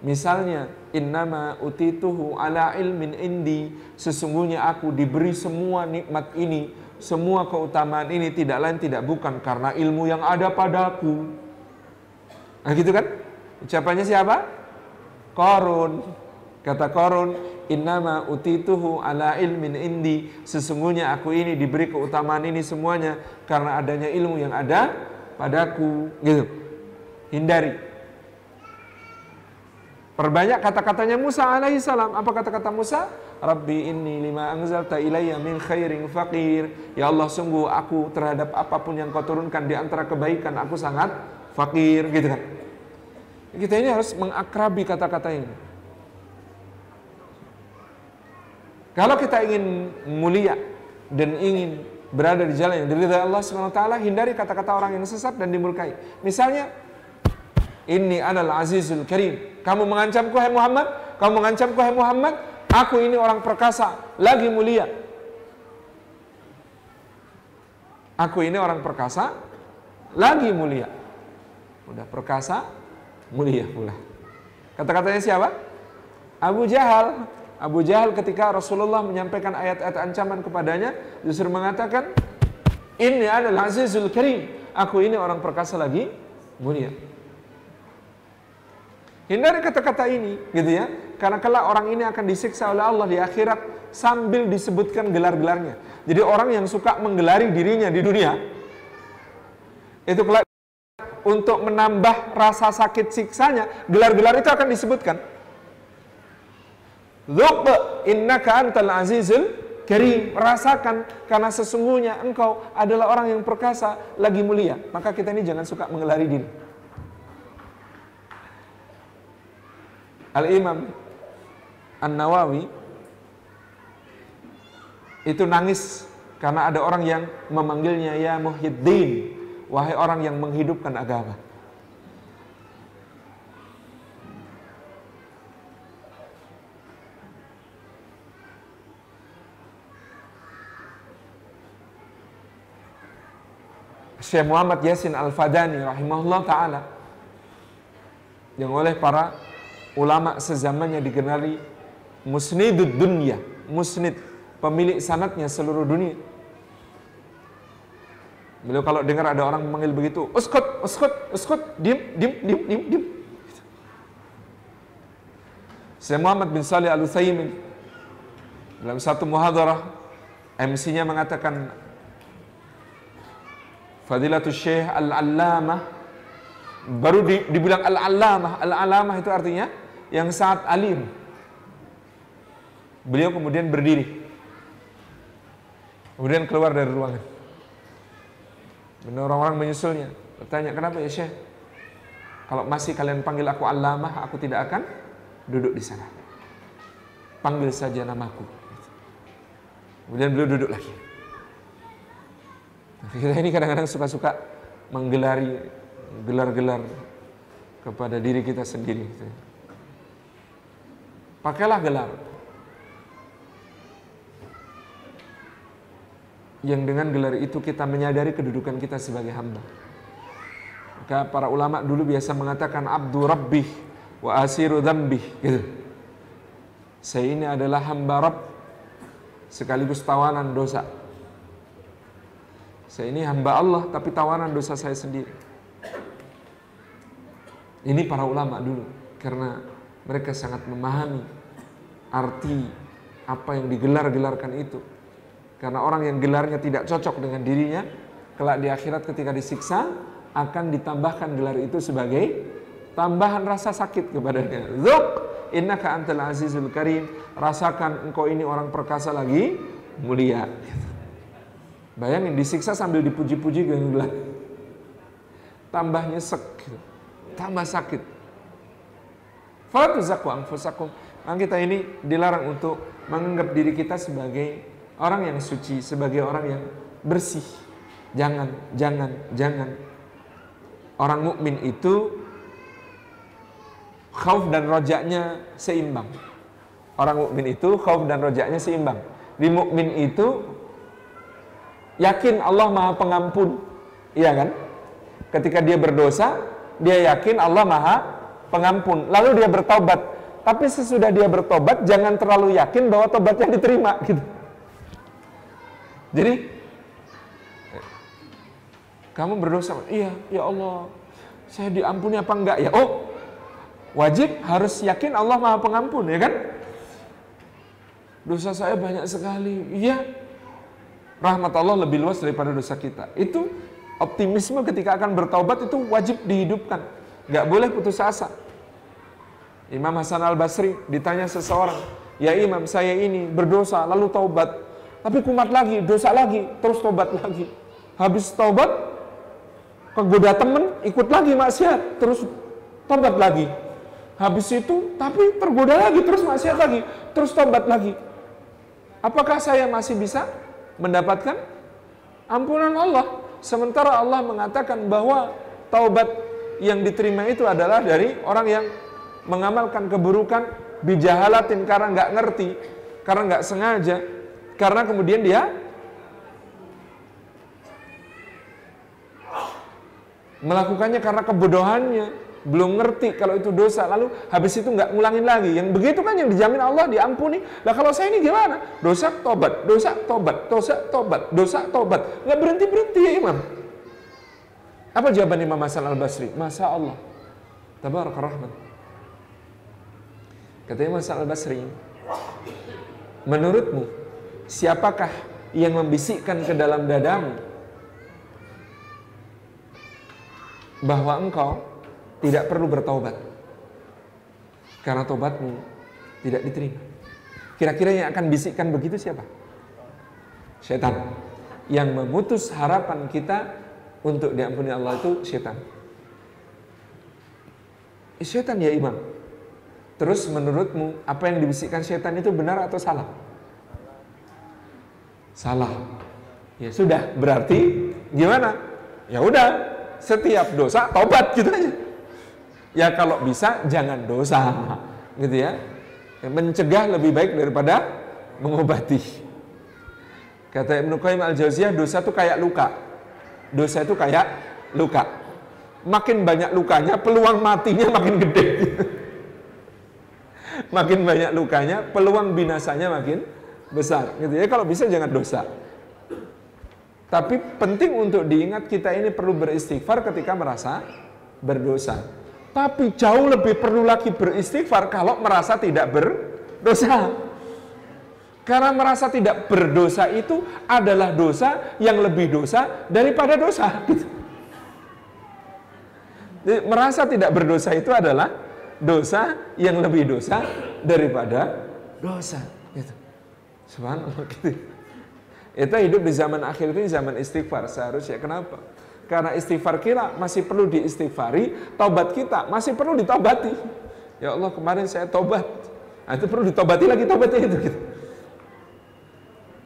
Misalnya, innama utituhu ala ilmin indi, sesungguhnya aku diberi semua nikmat ini, semua keutamaan ini tidak lain tidak bukan karena ilmu yang ada padaku. Nah gitu kan? Ucapannya siapa? Korun. Kata Korun, innama utituhu ala ilmin indi sesungguhnya aku ini diberi keutamaan ini semuanya karena adanya ilmu yang ada padaku gitu. Hindari. Perbanyak kata-katanya Musa alaihi salam. Apa kata-kata Musa? Rabbi inni lima anzalta ilayya min khairin faqir. Ya Allah sungguh aku terhadap apa pun yang kau turunkan di antara kebaikan aku sangat fakir gitu kan. Kita ini harus mengakrabi kata-kata ini. Kalau kita ingin mulia dan ingin berada di jalan yang diridhai Allah SWT, hindari kata-kata orang yang sesat dan dimurkai. Misalnya, ini adalah azizul karim. Kamu mengancamku hai Muhammad, kamu mengancamku hai Muhammad, aku ini orang perkasa, lagi mulia. Aku ini orang perkasa, lagi mulia. Udah perkasa, mulia pula. Kata-katanya siapa? Abu Jahal. Abu Jahal ketika Rasulullah menyampaikan ayat-ayat ancaman kepadanya justru mengatakan ini adalah azizul karim. Aku ini orang perkasa lagi mulia. Hindari kata-kata ini gitu ya. Karena kelak orang ini akan disiksa oleh Allah di akhirat sambil disebutkan gelar-gelarnya. Jadi orang yang suka menggelari dirinya di dunia itu kelak untuk menambah rasa sakit siksanya gelar-gelar itu akan disebutkan Zuq innaka antal azizul karim. Rasakan karena sesungguhnya engkau adalah orang yang perkasa lagi mulia. Maka kita ini jangan suka mengelari diri. Al-Imam An-Nawawi itu nangis karena ada orang yang memanggilnya ya Muhyiddin, wahai orang yang menghidupkan agama. Syekh Muhammad Yasin Al-Fadani rahimahullah taala yang oleh para ulama sezamannya dikenali musnidud dunya, musnid, pemilik sanatnya seluruh dunia. Beliau kalau dengar ada orang memanggil begitu, uskut, uskut, uskut, diam, diam, diam, diam, diam. Syekh Muhammad bin Salih Al-Utsaimin dalam satu muhadarah MC-nya mengatakan Fadilatul Syekh Al-Allamah baru di, dibilang Al-Allamah. Al-Allamah itu artinya yang saat alim. Beliau kemudian berdiri. Kemudian keluar dari ruangan. Orang-orang menyusulnya. Bertanya, kenapa ya Syekh? Kalau masih kalian panggil aku Allamah, aku tidak akan duduk di sana. Panggil saja namaku. Kemudian beliau duduk lagi. Kita ini kadang-kadang suka-suka menggelari gelar-gelar kepada diri kita sendiri. Pakailah gelar. Yang dengan gelar itu kita menyadari kedudukan kita sebagai hamba. Maka para ulama dulu biasa mengatakan abdu rabbih wa asiru dzambih gitu. Saya ini adalah hamba Rabb sekaligus tawanan dosa. Saya ini hamba Allah tapi tawanan dosa saya sendiri. Ini para ulama dulu karena mereka sangat memahami arti apa yang digelar-gelarkan itu. Karena orang yang gelarnya tidak cocok dengan dirinya, kelak di akhirat ketika disiksa akan ditambahkan gelar itu sebagai tambahan rasa sakit kepadanya. Zuk innaka antal azizul karim. Rasakan engkau ini orang perkasa lagi mulia. Bayangin disiksa sambil dipuji-puji dengan Tambah nyesek, gitu. tambah sakit. Nah, kita ini dilarang untuk menganggap diri kita sebagai orang yang suci, sebagai orang yang bersih. Jangan, jangan, jangan. Orang mukmin itu khauf dan rojaknya seimbang. Orang mukmin itu khauf dan rojaknya seimbang. Di mukmin itu yakin Allah Maha Pengampun. Iya kan? Ketika dia berdosa, dia yakin Allah Maha Pengampun. Lalu dia bertobat. Tapi sesudah dia bertobat, jangan terlalu yakin bahwa tobatnya diterima gitu. Jadi kamu berdosa, iya, ya Allah, saya diampuni apa enggak ya? Oh, wajib harus yakin Allah Maha Pengampun, ya kan? dosa saya banyak sekali. Iya, rahmat Allah lebih luas daripada dosa kita. Itu optimisme ketika akan bertaubat itu wajib dihidupkan. Gak boleh putus asa. Imam Hasan al Basri ditanya seseorang, ya Imam saya ini berdosa lalu taubat, tapi kumat lagi, dosa lagi, terus taubat lagi. Habis taubat, kegoda temen, ikut lagi maksiat, terus taubat lagi. Habis itu, tapi tergoda lagi, terus maksiat lagi, terus taubat lagi. Apakah saya masih bisa mendapatkan ampunan Allah? Sementara Allah mengatakan bahwa taubat yang diterima itu adalah dari orang yang mengamalkan keburukan bijahalatin karena nggak ngerti, karena nggak sengaja, karena kemudian dia melakukannya karena kebodohannya, belum ngerti kalau itu dosa, lalu habis itu nggak ngulangin lagi. Yang begitu kan yang dijamin Allah diampuni. Lah kalau saya ini gimana? Dosa tobat, dosa tobat, dosa tobat, dosa tobat. Nggak berhenti berhenti ya Imam. Apa jawaban Imam Hasan al Basri? Masa Allah. Tabarak rahman. Kata Imam Hasan al Basri, menurutmu siapakah yang membisikkan ke dalam dadamu bahwa engkau tidak perlu bertobat. Karena tobatmu tidak diterima. Kira-kira yang akan bisikkan begitu siapa? Setan. Yang memutus harapan kita untuk diampuni Allah itu setan. Eh, setan ya imam. Terus menurutmu apa yang dibisikkan setan itu benar atau salah? Salah. Ya sudah, berarti gimana? Ya udah, setiap dosa tobat gitu aja. Ya kalau bisa jangan dosa, gitu ya. Mencegah lebih baik daripada mengobati. Kata Ibnu Qayyim al-Jauziyah, dosa itu kayak luka. Dosa itu kayak luka. Makin banyak lukanya, peluang matinya makin gede. makin banyak lukanya, peluang binasanya makin besar. Gitu ya. Kalau bisa jangan dosa. Tapi penting untuk diingat kita ini perlu beristighfar ketika merasa berdosa. Tapi jauh lebih perlu lagi beristighfar kalau merasa tidak berdosa. Karena merasa tidak berdosa itu adalah dosa yang lebih dosa daripada dosa. Jadi, merasa tidak berdosa itu adalah dosa yang lebih dosa daripada dosa. Gitu. Subhanallah gitu. Kita hidup di zaman akhir ini zaman istighfar seharusnya. Kenapa? Karena istighfar kita masih perlu diistighfari, taubat kita masih perlu ditobati. Ya Allah kemarin saya tobat. Nah, itu perlu ditobati lagi tobatnya itu gitu.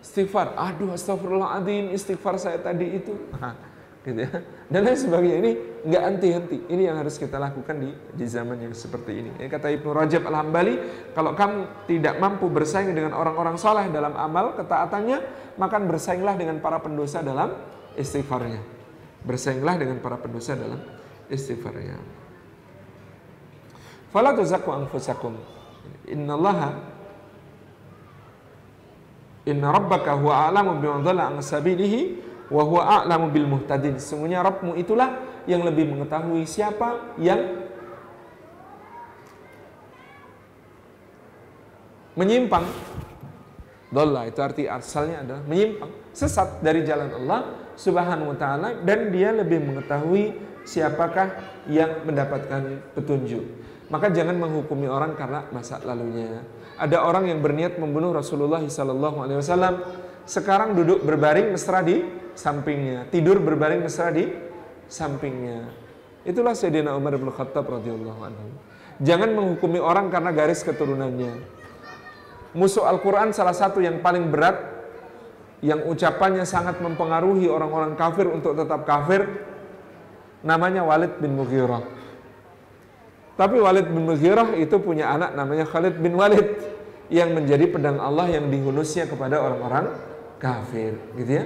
Istighfar, aduh astagfirullahaladzim, istighfar saya tadi itu. Nah, gitu ya. Dan lain sebagainya ini nggak henti-henti. Ini yang harus kita lakukan di di zaman yang seperti ini. Ya, kata Ibnu Rajab Al-Hambali, kalau kamu tidak mampu bersaing dengan orang-orang soleh dalam amal ketaatannya, maka bersainglah dengan para pendosa dalam istighfarnya. Bersainglah dengan para pendosa dalam istighfarnya. Fala tuzakku anfusakum. Innallaha Inna rabbaka huwa a'lamu biman dhalla an sabilihi wa huwa a'lamu bil muhtadin. Sesungguhnya Rabbmu itulah yang lebih mengetahui siapa yang menyimpang. Dhalla itu arti asalnya adalah menyimpang, sesat dari jalan Allah Subhanahu wa taala dan dia lebih mengetahui siapakah yang mendapatkan petunjuk. Maka jangan menghukumi orang karena masa lalunya. Ada orang yang berniat membunuh Rasulullah sallallahu alaihi wasallam, sekarang duduk berbaring mesra di sampingnya, tidur berbaring mesra di sampingnya. Itulah Sayyidina Umar bin Khattab radhiyallahu anhu. Jangan menghukumi orang karena garis keturunannya. Musuh Al-Quran salah satu yang paling berat yang ucapannya sangat mempengaruhi orang-orang kafir untuk tetap kafir namanya Walid bin Mughirah. Tapi Walid bin Mughirah itu punya anak namanya Khalid bin Walid yang menjadi pedang Allah yang dihunusnya kepada orang-orang kafir, gitu ya.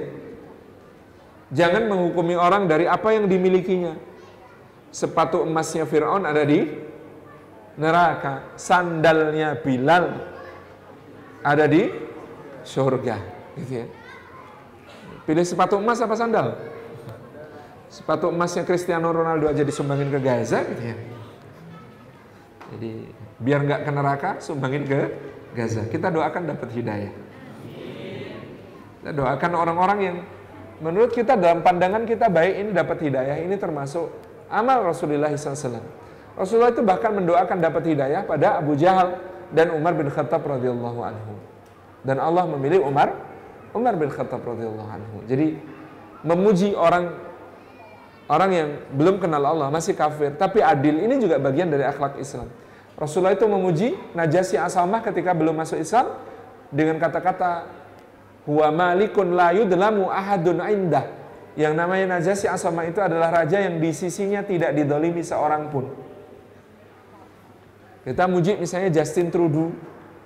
Jangan menghukumi orang dari apa yang dimilikinya. Sepatu emasnya Firaun ada di neraka, sandalnya Bilal ada di surga, gitu ya. Pilih sepatu emas apa sandal? Sepatu emasnya Cristiano Ronaldo aja disumbangin ke Gaza gitu ya. Jadi biar nggak ke neraka, sumbangin ke Gaza. Kita doakan dapat hidayah. Kita doakan orang-orang yang menurut kita dalam pandangan kita baik ini dapat hidayah. Ini termasuk amal Rasulullah SAW. Rasulullah itu bahkan mendoakan dapat hidayah pada Abu Jahal dan Umar bin Khattab radhiyallahu anhu. Dan Allah memilih Umar Umar bin Khattab radhiyallahu anhu. Jadi memuji orang orang yang belum kenal Allah masih kafir tapi adil ini juga bagian dari akhlak Islam. Rasulullah itu memuji Najasyi Asamah ketika belum masuk Islam dengan kata-kata huwa malikun la yudlamu ahadun indah. Yang namanya Najasyi Asamah itu adalah raja yang di sisinya tidak didolimi seorang pun. Kita muji misalnya Justin Trudeau,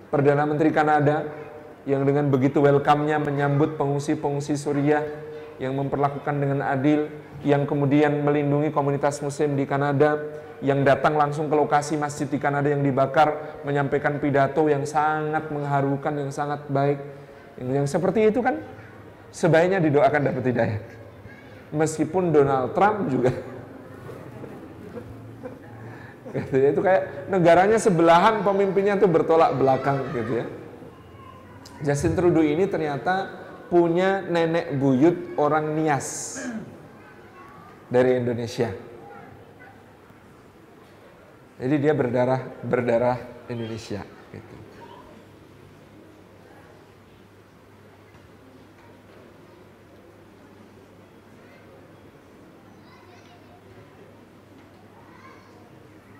Perdana Menteri Kanada, yang dengan begitu welcome-nya menyambut pengungsi-pengungsi Suriah yang memperlakukan dengan adil, yang kemudian melindungi komunitas muslim di Kanada, yang datang langsung ke lokasi masjid di Kanada yang dibakar, menyampaikan pidato yang sangat mengharukan, yang sangat baik. Yang, yang seperti itu kan sebaiknya didoakan dapat hidayah. Meskipun Donald Trump juga gitu ya, itu kayak negaranya sebelahan pemimpinnya tuh bertolak belakang gitu ya. Justin Trudeau ini ternyata punya nenek buyut orang Nias dari Indonesia. Jadi dia berdarah berdarah Indonesia. Gitu.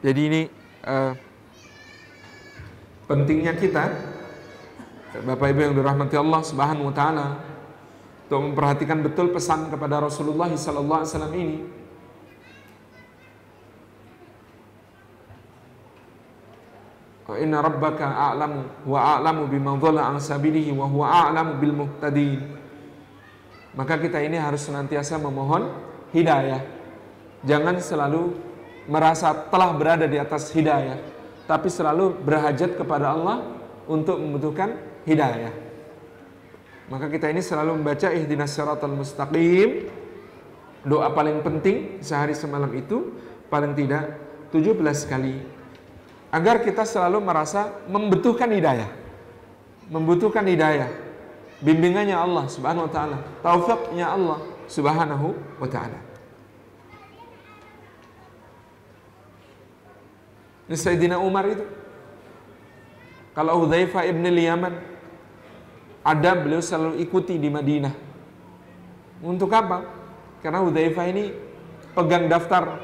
Jadi ini uh, pentingnya kita Bapak Ibu yang dirahmati Allah Subhanahu wa taala untuk memperhatikan betul pesan kepada Rasulullah sallallahu alaihi wasallam ini. Inna rabbaka a'lamu wa a'lamu biman dhalla an sabilihi wa huwa a'lamu bil muhtadin. Maka kita ini harus senantiasa memohon hidayah. Jangan selalu merasa telah berada di atas hidayah, tapi selalu berhajat kepada Allah untuk membutuhkan hidayah. Maka kita ini selalu membaca ihdinas siratal mustaqim. Doa paling penting sehari semalam itu paling tidak 17 kali. Agar kita selalu merasa membutuhkan hidayah. Membutuhkan hidayah. Bimbingannya Allah Subhanahu wa taala, taufiknya Allah Subhanahu wa taala. Ini Sayyidina Umar itu. Kalau Hudzaifah ibn Yaman ada beliau selalu ikuti di Madinah. Untuk apa? Karena Hudzaifah ini pegang daftar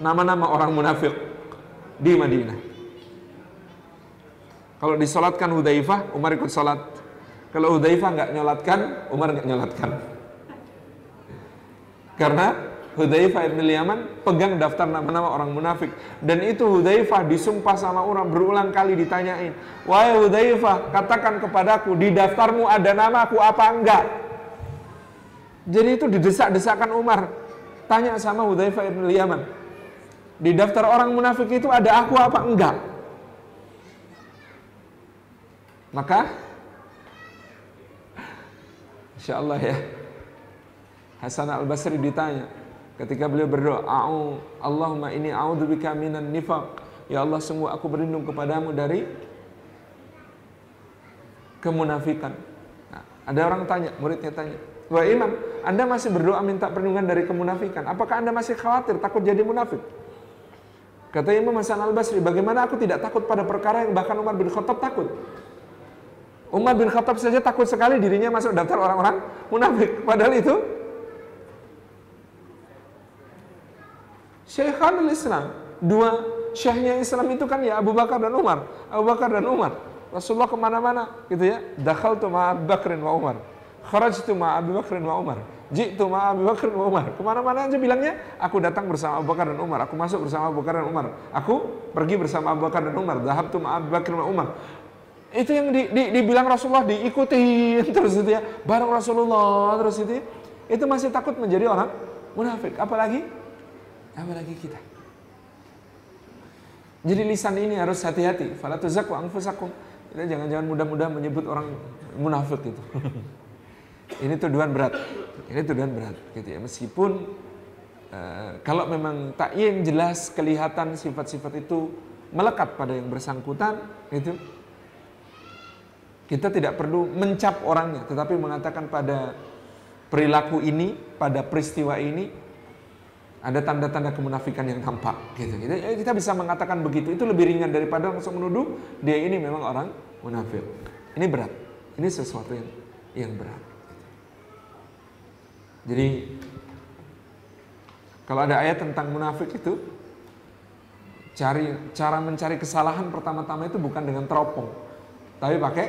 nama-nama orang munafik di Madinah. Kalau disolatkan Hudzaifah, Umar ikut solat. Kalau Hudzaifah nggak nyolatkan, Umar nggak nyolatkan. Karena Hudzaifah bin Yaman pegang daftar nama-nama orang munafik dan itu Hudzaifah disumpah sama orang berulang kali ditanyain, "Wahai Hudzaifah, katakan kepadaku di daftarmu ada nama aku apa enggak?" Jadi itu didesak-desakan Umar. Tanya sama Hudzaifah bin Yaman. Di daftar orang munafik itu ada aku apa enggak? Maka Insya Allah ya Hasan al-Basri ditanya Ketika beliau berdoa, Allahumma ini a'udzubika minan nifaq. Ya Allah, sungguh aku berlindung kepadamu dari kemunafikan. Nah, ada orang tanya, muridnya tanya, Wah imam, Anda masih berdoa minta perlindungan dari kemunafikan. Apakah Anda masih khawatir takut jadi munafik? Kata Imam Hasan al-Basri, bagaimana aku tidak takut pada perkara yang bahkan Umar bin Khattab takut? Umar bin Khattab saja takut sekali dirinya masuk daftar orang-orang munafik. Padahal itu Syekhan Islam. Dua syekhnya Islam itu kan ya Abu Bakar dan Umar. Abu Bakar dan Umar. Rasulullah ke mana-mana gitu ya. Dakhal tu ma Abu Bakrin wa Umar. Kharaj tu ma Abu Bakrin wa Umar. Jitu ma Abu Bakrin wa Umar. Ke mana-mana aja bilangnya, aku datang bersama Abu Bakar dan Umar. Aku masuk bersama Abu Bakar dan Umar. Aku pergi bersama Abu Bakar dan Umar. Dahab tu ma Abu Bakrin wa Umar. Itu yang di, di, dibilang Rasulullah diikuti terus itu ya. Bareng Rasulullah terus itu ya. Itu masih takut menjadi orang munafik. Apalagi apalagi kita. Jadi lisan ini harus hati-hati. Fala anfusakum. Kita jangan-jangan mudah-mudah menyebut orang munafik itu. ini tuduhan berat. Ini tuduhan berat gitu ya. Meskipun uh, kalau memang tak yang jelas kelihatan sifat-sifat itu melekat pada yang bersangkutan itu Kita tidak perlu mencap orangnya, tetapi mengatakan pada perilaku ini, pada peristiwa ini, ada tanda-tanda kemunafikan yang tampak. Gitu. Kita, ya, kita bisa mengatakan begitu. Itu lebih ringan daripada langsung menuduh dia ini memang orang munafik. Ini berat. Ini sesuatu yang yang berat. Jadi kalau ada ayat tentang munafik itu cari cara mencari kesalahan pertama-tama itu bukan dengan teropong, tapi pakai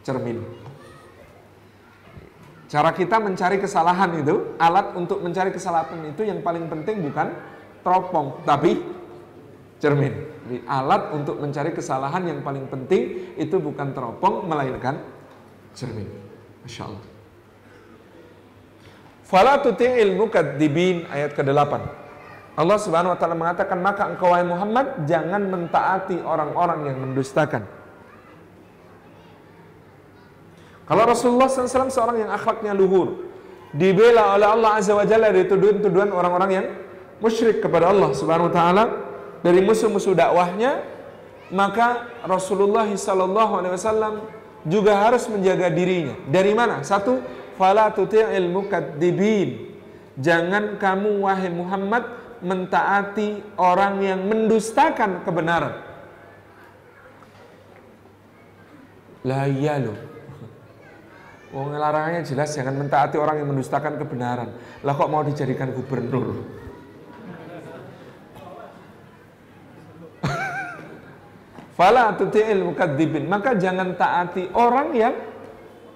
cermin. Cara kita mencari kesalahan itu, alat untuk mencari kesalahan itu yang paling penting bukan teropong, tapi cermin. Jadi alat untuk mencari kesalahan yang paling penting itu bukan teropong, melainkan cermin. Masya Allah. Fala tuti'il mukadzibin ayat ke-8. Allah Subhanahu wa taala mengatakan maka engkau wahai Muhammad jangan mentaati orang-orang yang mendustakan. Kalau Rasulullah SAW seorang yang akhlaknya luhur, dibela oleh Allah Azza wa Jalla dari tuduhan-tuduhan orang-orang yang musyrik kepada Allah Subhanahu wa taala dari musuh-musuh dakwahnya, maka Rasulullah SAW juga harus menjaga dirinya. Dari mana? Satu, fala tuti'il mukadzibin. Jangan kamu wahai Muhammad mentaati orang yang mendustakan kebenaran. La iya Wong larangannya jelas jangan mentaati orang yang mendustakan kebenaran. Lah kok mau dijadikan gubernur? Fala tuti'il mukadzibin. Maka jangan taati orang yang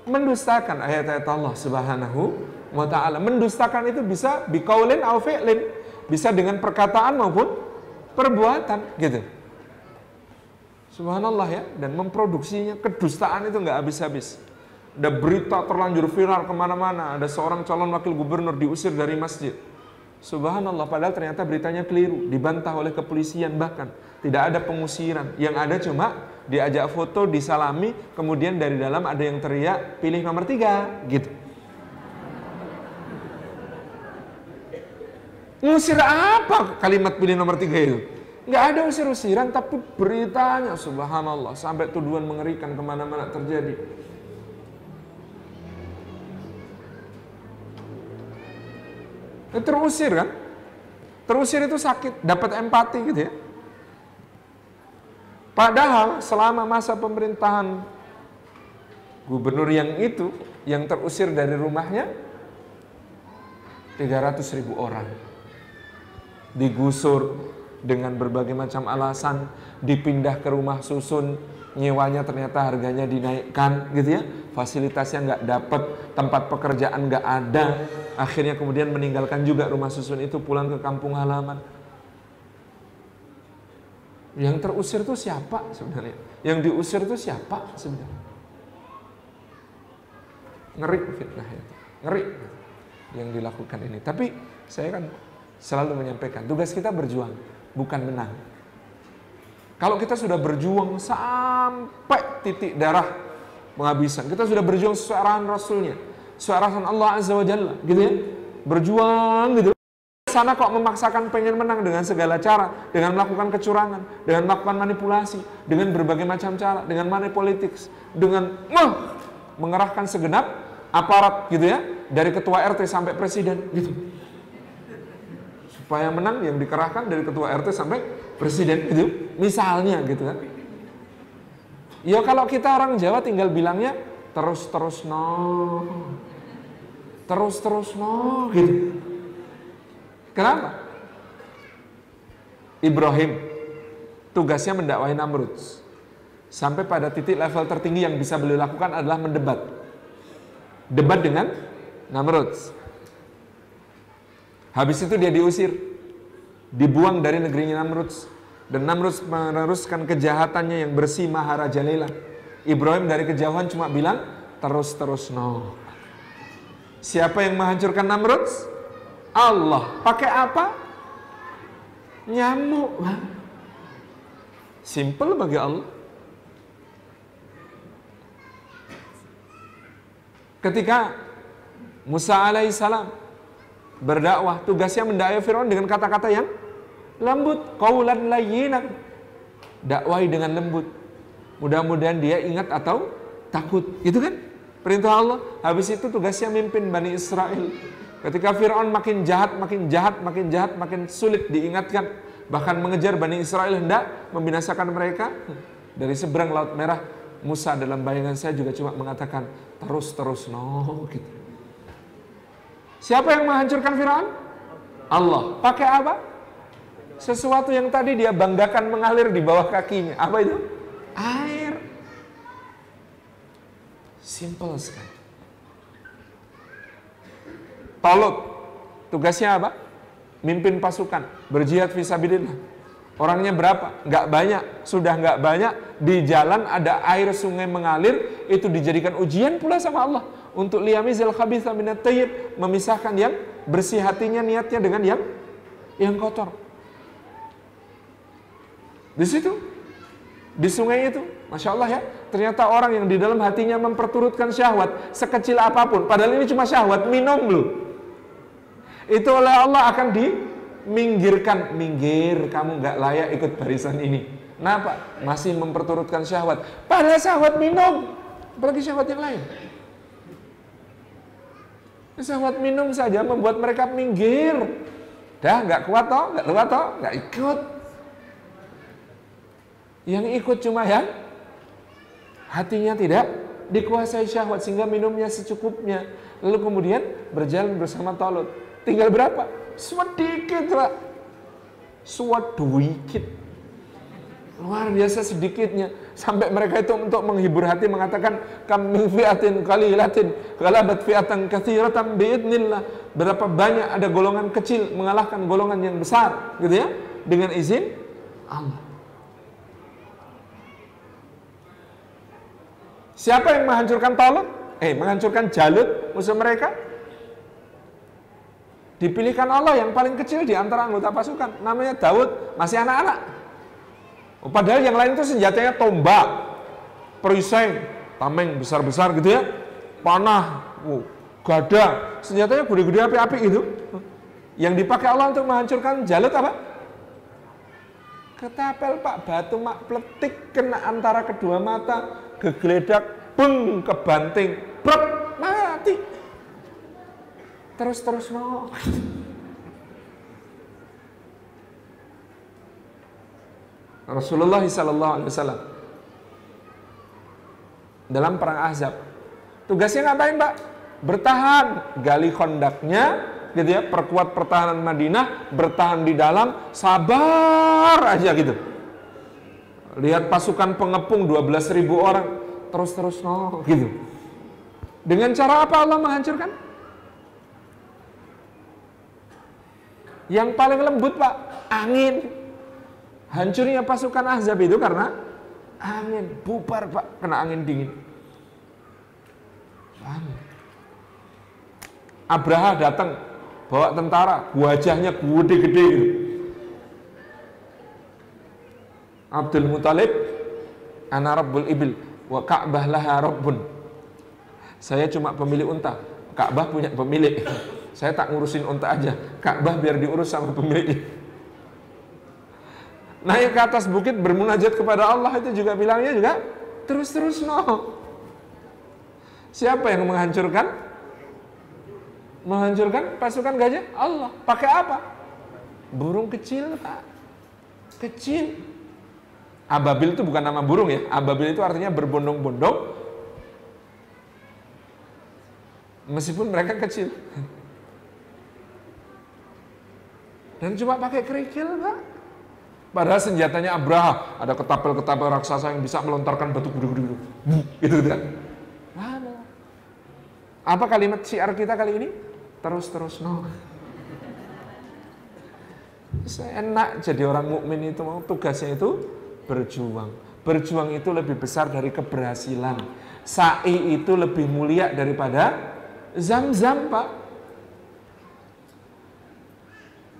mendustakan ayat-ayat Allah Subhanahu wa taala. Mendustakan itu bisa biqaulin au fi'lin. Bisa dengan perkataan maupun perbuatan gitu. Subhanallah ya, dan memproduksinya kedustaan itu nggak habis-habis. Ada berita terlanjur viral ke mana-mana. Ada seorang calon wakil gubernur diusir dari masjid. Subhanallah, padahal ternyata beritanya keliru. Dibantah oleh kepolisian bahkan. Tidak ada pengusiran. Yang ada cuma diajak foto, disalami. Kemudian dari dalam ada yang teriak, pilih nomor tiga. Gitu. Ngusir apa kalimat pilih nomor tiga itu? Nggak ada usir-usiran, tapi beritanya subhanallah. Sampai tuduhan mengerikan ke mana-mana terjadi. Terusir kan? Terusir itu sakit, dapat empati gitu ya. Padahal selama masa pemerintahan gubernur yang itu, yang terusir dari rumahnya, 300 ribu orang. Digusur dengan berbagai macam alasan, dipindah ke rumah susun, nyewanya ternyata harganya dinaikkan gitu ya. Fasilitasnya nggak dapat tempat pekerjaan nggak ada. Akhirnya kemudian meninggalkan juga rumah susun itu pulang ke kampung halaman. Yang terusir itu siapa sebenarnya? Yang diusir itu siapa sebenarnya? Ngeri fitnah itu. Ngeri yang dilakukan ini. Tapi saya kan selalu menyampaikan tugas kita berjuang bukan menang kalau kita sudah berjuang sampai titik darah penghabisan, kita sudah berjuang sesuai arahan Rasulnya, sesuai arahan Allah Azza wa Jalla, gitu ya. Berjuang gitu. Sana kok memaksakan pengen menang dengan segala cara, dengan melakukan kecurangan, dengan melakukan manipulasi, dengan berbagai macam cara, dengan money politics, dengan uh, mengerahkan segenap aparat gitu ya, dari ketua RT sampai presiden gitu. Supaya menang yang dikerahkan dari ketua RT sampai presiden gitu misalnya gitu kan. Ya kalau kita orang Jawa tinggal bilangnya terus terus no. Terus terus no gitu. Kenapa? Ibrahim tugasnya mendakwai Namrud. Sampai pada titik level tertinggi yang bisa beliau lakukan adalah mendebat. Debat dengan Namrud. Habis itu dia diusir dibuang dari negerinya Namrud dan Namrud meneruskan kejahatannya yang bersih maharajalela. Ibrahim dari kejauhan cuma bilang, terus-terus no. Siapa yang menghancurkan Namrud? Allah. Pakai apa? Nyamuk. Simple bagi Allah. Ketika Musa alaihissalam berdakwah, tugasnya mendakwai Firaun dengan kata-kata yang lembut, kaulan layyinan. Dakwai dengan lembut. Mudah-mudahan dia ingat atau takut. Itu kan perintah Allah. Habis itu tugasnya mimpin Bani Israel. Ketika Fir'aun makin jahat, makin jahat, makin jahat, makin sulit diingatkan. Bahkan mengejar Bani Israel hendak membinasakan mereka. Dari seberang Laut Merah, Musa dalam bayangan saya juga cuma mengatakan, terus-terus no. Gitu. Siapa yang menghancurkan Fir'aun? Allah. Pakai apa? Sesuatu yang tadi dia banggakan mengalir di bawah kakinya. Apa itu? Air. Simple sekali. Talut. Tugasnya apa? Mimpin pasukan. Berjihad visabilillah. Orangnya berapa? Nggak banyak. Sudah nggak banyak. Di jalan ada air sungai mengalir. Itu dijadikan ujian pula sama Allah. Untuk liyamizal khabitha minat tayyib. Memisahkan yang bersih hatinya niatnya dengan yang yang kotor. Di situ, di sungai itu, masya Allah ya, ternyata orang yang di dalam hatinya memperturutkan syahwat sekecil apa pun, padahal ini cuma syahwat minum loh. Itu oleh Allah akan diminggirkan, minggir, kamu nggak layak ikut barisan ini. Kenapa? Masih memperturutkan syahwat. Padahal syahwat minum, apalagi syahwat yang lain. Syahwat minum saja membuat mereka minggir. Dah nggak kuat toh, nggak kuat toh, nggak ikut. Yang ikut cuma yang hatinya tidak dikuasai syahwat sehingga minumnya secukupnya. Lalu kemudian berjalan bersama Talut. Tinggal berapa? Sedikit, Pak. Sedikit. Luar biasa sedikitnya. Sampai mereka itu untuk menghibur hati mengatakan kami fiatin qalilatin ghalabat fiatan katsiratan biidnillah. Berapa banyak ada golongan kecil mengalahkan golongan yang besar, gitu ya, dengan izin Allah. Siapa yang menghancurkan Talut? Eh, menghancurkan Jalut musuh mereka? Dipilihkan Allah yang paling kecil di antara anggota pasukan, namanya Daud, masih anak-anak. Oh, padahal yang lain itu senjatanya tombak, perisai, tameng besar-besar gitu ya, panah, oh, gada, senjatanya gede-gede api-api itu. Yang dipakai Allah untuk menghancurkan Jalut apa? Ketapel pak batu mak pletik kena antara kedua mata gegeledak, beng kebanting, brek mati. Terus terus mau. Rasulullah Sallallahu Alaihi Wasallam dalam perang Ahzab tugasnya ngapain pak? Bertahan, gali kondaknya, gitu ya, perkuat pertahanan Madinah, bertahan di dalam, sabar aja gitu. Lihat pasukan pengepung 12 ribu orang terus-terus no gitu. Dengan cara apa Allah menghancurkan? Yang paling lembut pak, angin. Hancurnya pasukan Ahzab itu karena angin. Bubar pak, kena angin dingin. Angin. Abraha datang bawa tentara, wajahnya gede-gede gitu. Abdul Muthalib ana rabbul ibil wa Ka'bah laha rabbun. Saya cuma pemilik unta, Ka'bah punya pemilik. Saya tak ngurusin unta aja, Ka'bah biar diurus sama pemiliknya. Naik ke atas bukit bermunajat kepada Allah itu juga bilangnya juga terus-terus no. Siapa yang menghancurkan? Menghancurkan pasukan gajah? Allah. Pakai apa? Burung kecil, Pak. Kecil. Ababil itu bukan nama burung ya. Ababil itu artinya berbondong-bondong. Meskipun mereka kecil. Dan cuma pakai kerikil, Pak. Padahal senjatanya Abraha, ada ketapel-ketapel raksasa yang bisa melontarkan batu gede-gede gitu kan. Mana? Apa kalimat syiar kita kali ini? Terus-terus no. Enak jadi orang mukmin itu mau tugasnya itu berjuang. Berjuang itu lebih besar dari keberhasilan. Sa'i itu lebih mulia daripada zam-zam, Pak.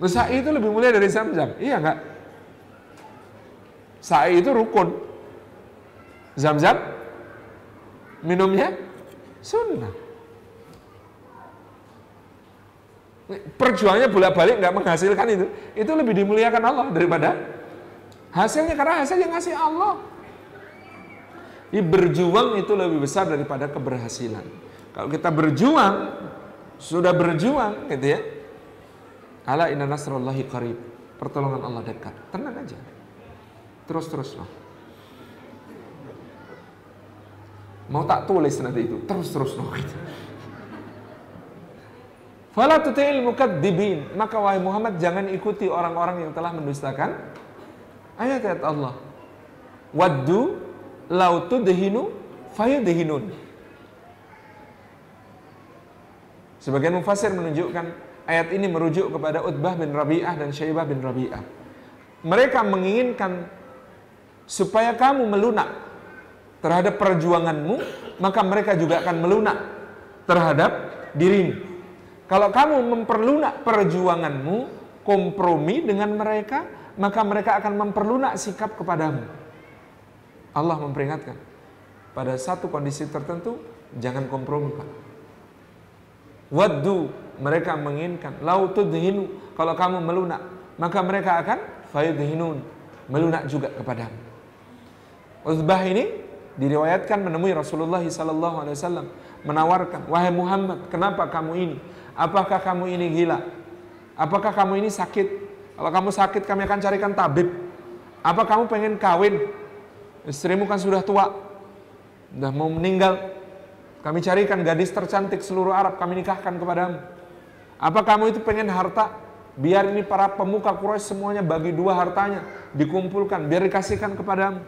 Sa'i itu lebih mulia dari zam-zam. Iya enggak? Sa'i itu rukun. Zam-zam minumnya sunnah. Perjuangannya bolak-balik nggak menghasilkan itu. Itu lebih dimuliakan Allah daripada Hasilnya karena hasil yang ngasih Allah. Jadi berjuang itu lebih besar daripada keberhasilan. Kalau kita berjuang, sudah berjuang gitu ya. Ala inna nasrullahi qarib. Pertolongan Allah dekat. Tenang aja. Terus-terus loh. Mau tak tulis nanti itu. Terus-terus loh gitu. Fala tuti'il mukadzibin. Maka wahai Muhammad jangan ikuti orang-orang yang telah mendustakan ayat-ayat Allah. Waddu lau tudhinu fayudhinun. Sebagian mufasir menunjukkan ayat ini merujuk kepada Utbah bin Rabi'ah dan Syaibah bin Rabi'ah. Mereka menginginkan supaya kamu melunak terhadap perjuanganmu, maka mereka juga akan melunak terhadap dirimu. Kalau kamu memperlunak perjuanganmu, kompromi dengan mereka, maka mereka akan memperlunak sikap kepadamu. Allah memperingatkan, pada satu kondisi tertentu, jangan kompromi Pak. Waddu, mereka menginginkan, lautudhinu, kalau kamu melunak, maka mereka akan fayudhinun, melunak juga kepadamu. Uzbah ini diriwayatkan menemui Rasulullah SAW menawarkan, wahai Muhammad, kenapa kamu ini? Apakah kamu ini gila? Apakah kamu ini sakit? Kalau kamu sakit kami akan carikan tabib. Apa kamu pengen kawin? Istrimu kan sudah tua. Sudah mau meninggal. Kami carikan gadis tercantik seluruh Arab. Kami nikahkan kepadamu. Apa kamu itu pengen harta? Biar ini para pemuka Quraisy semuanya bagi dua hartanya. Dikumpulkan. Biar dikasihkan kepadamu.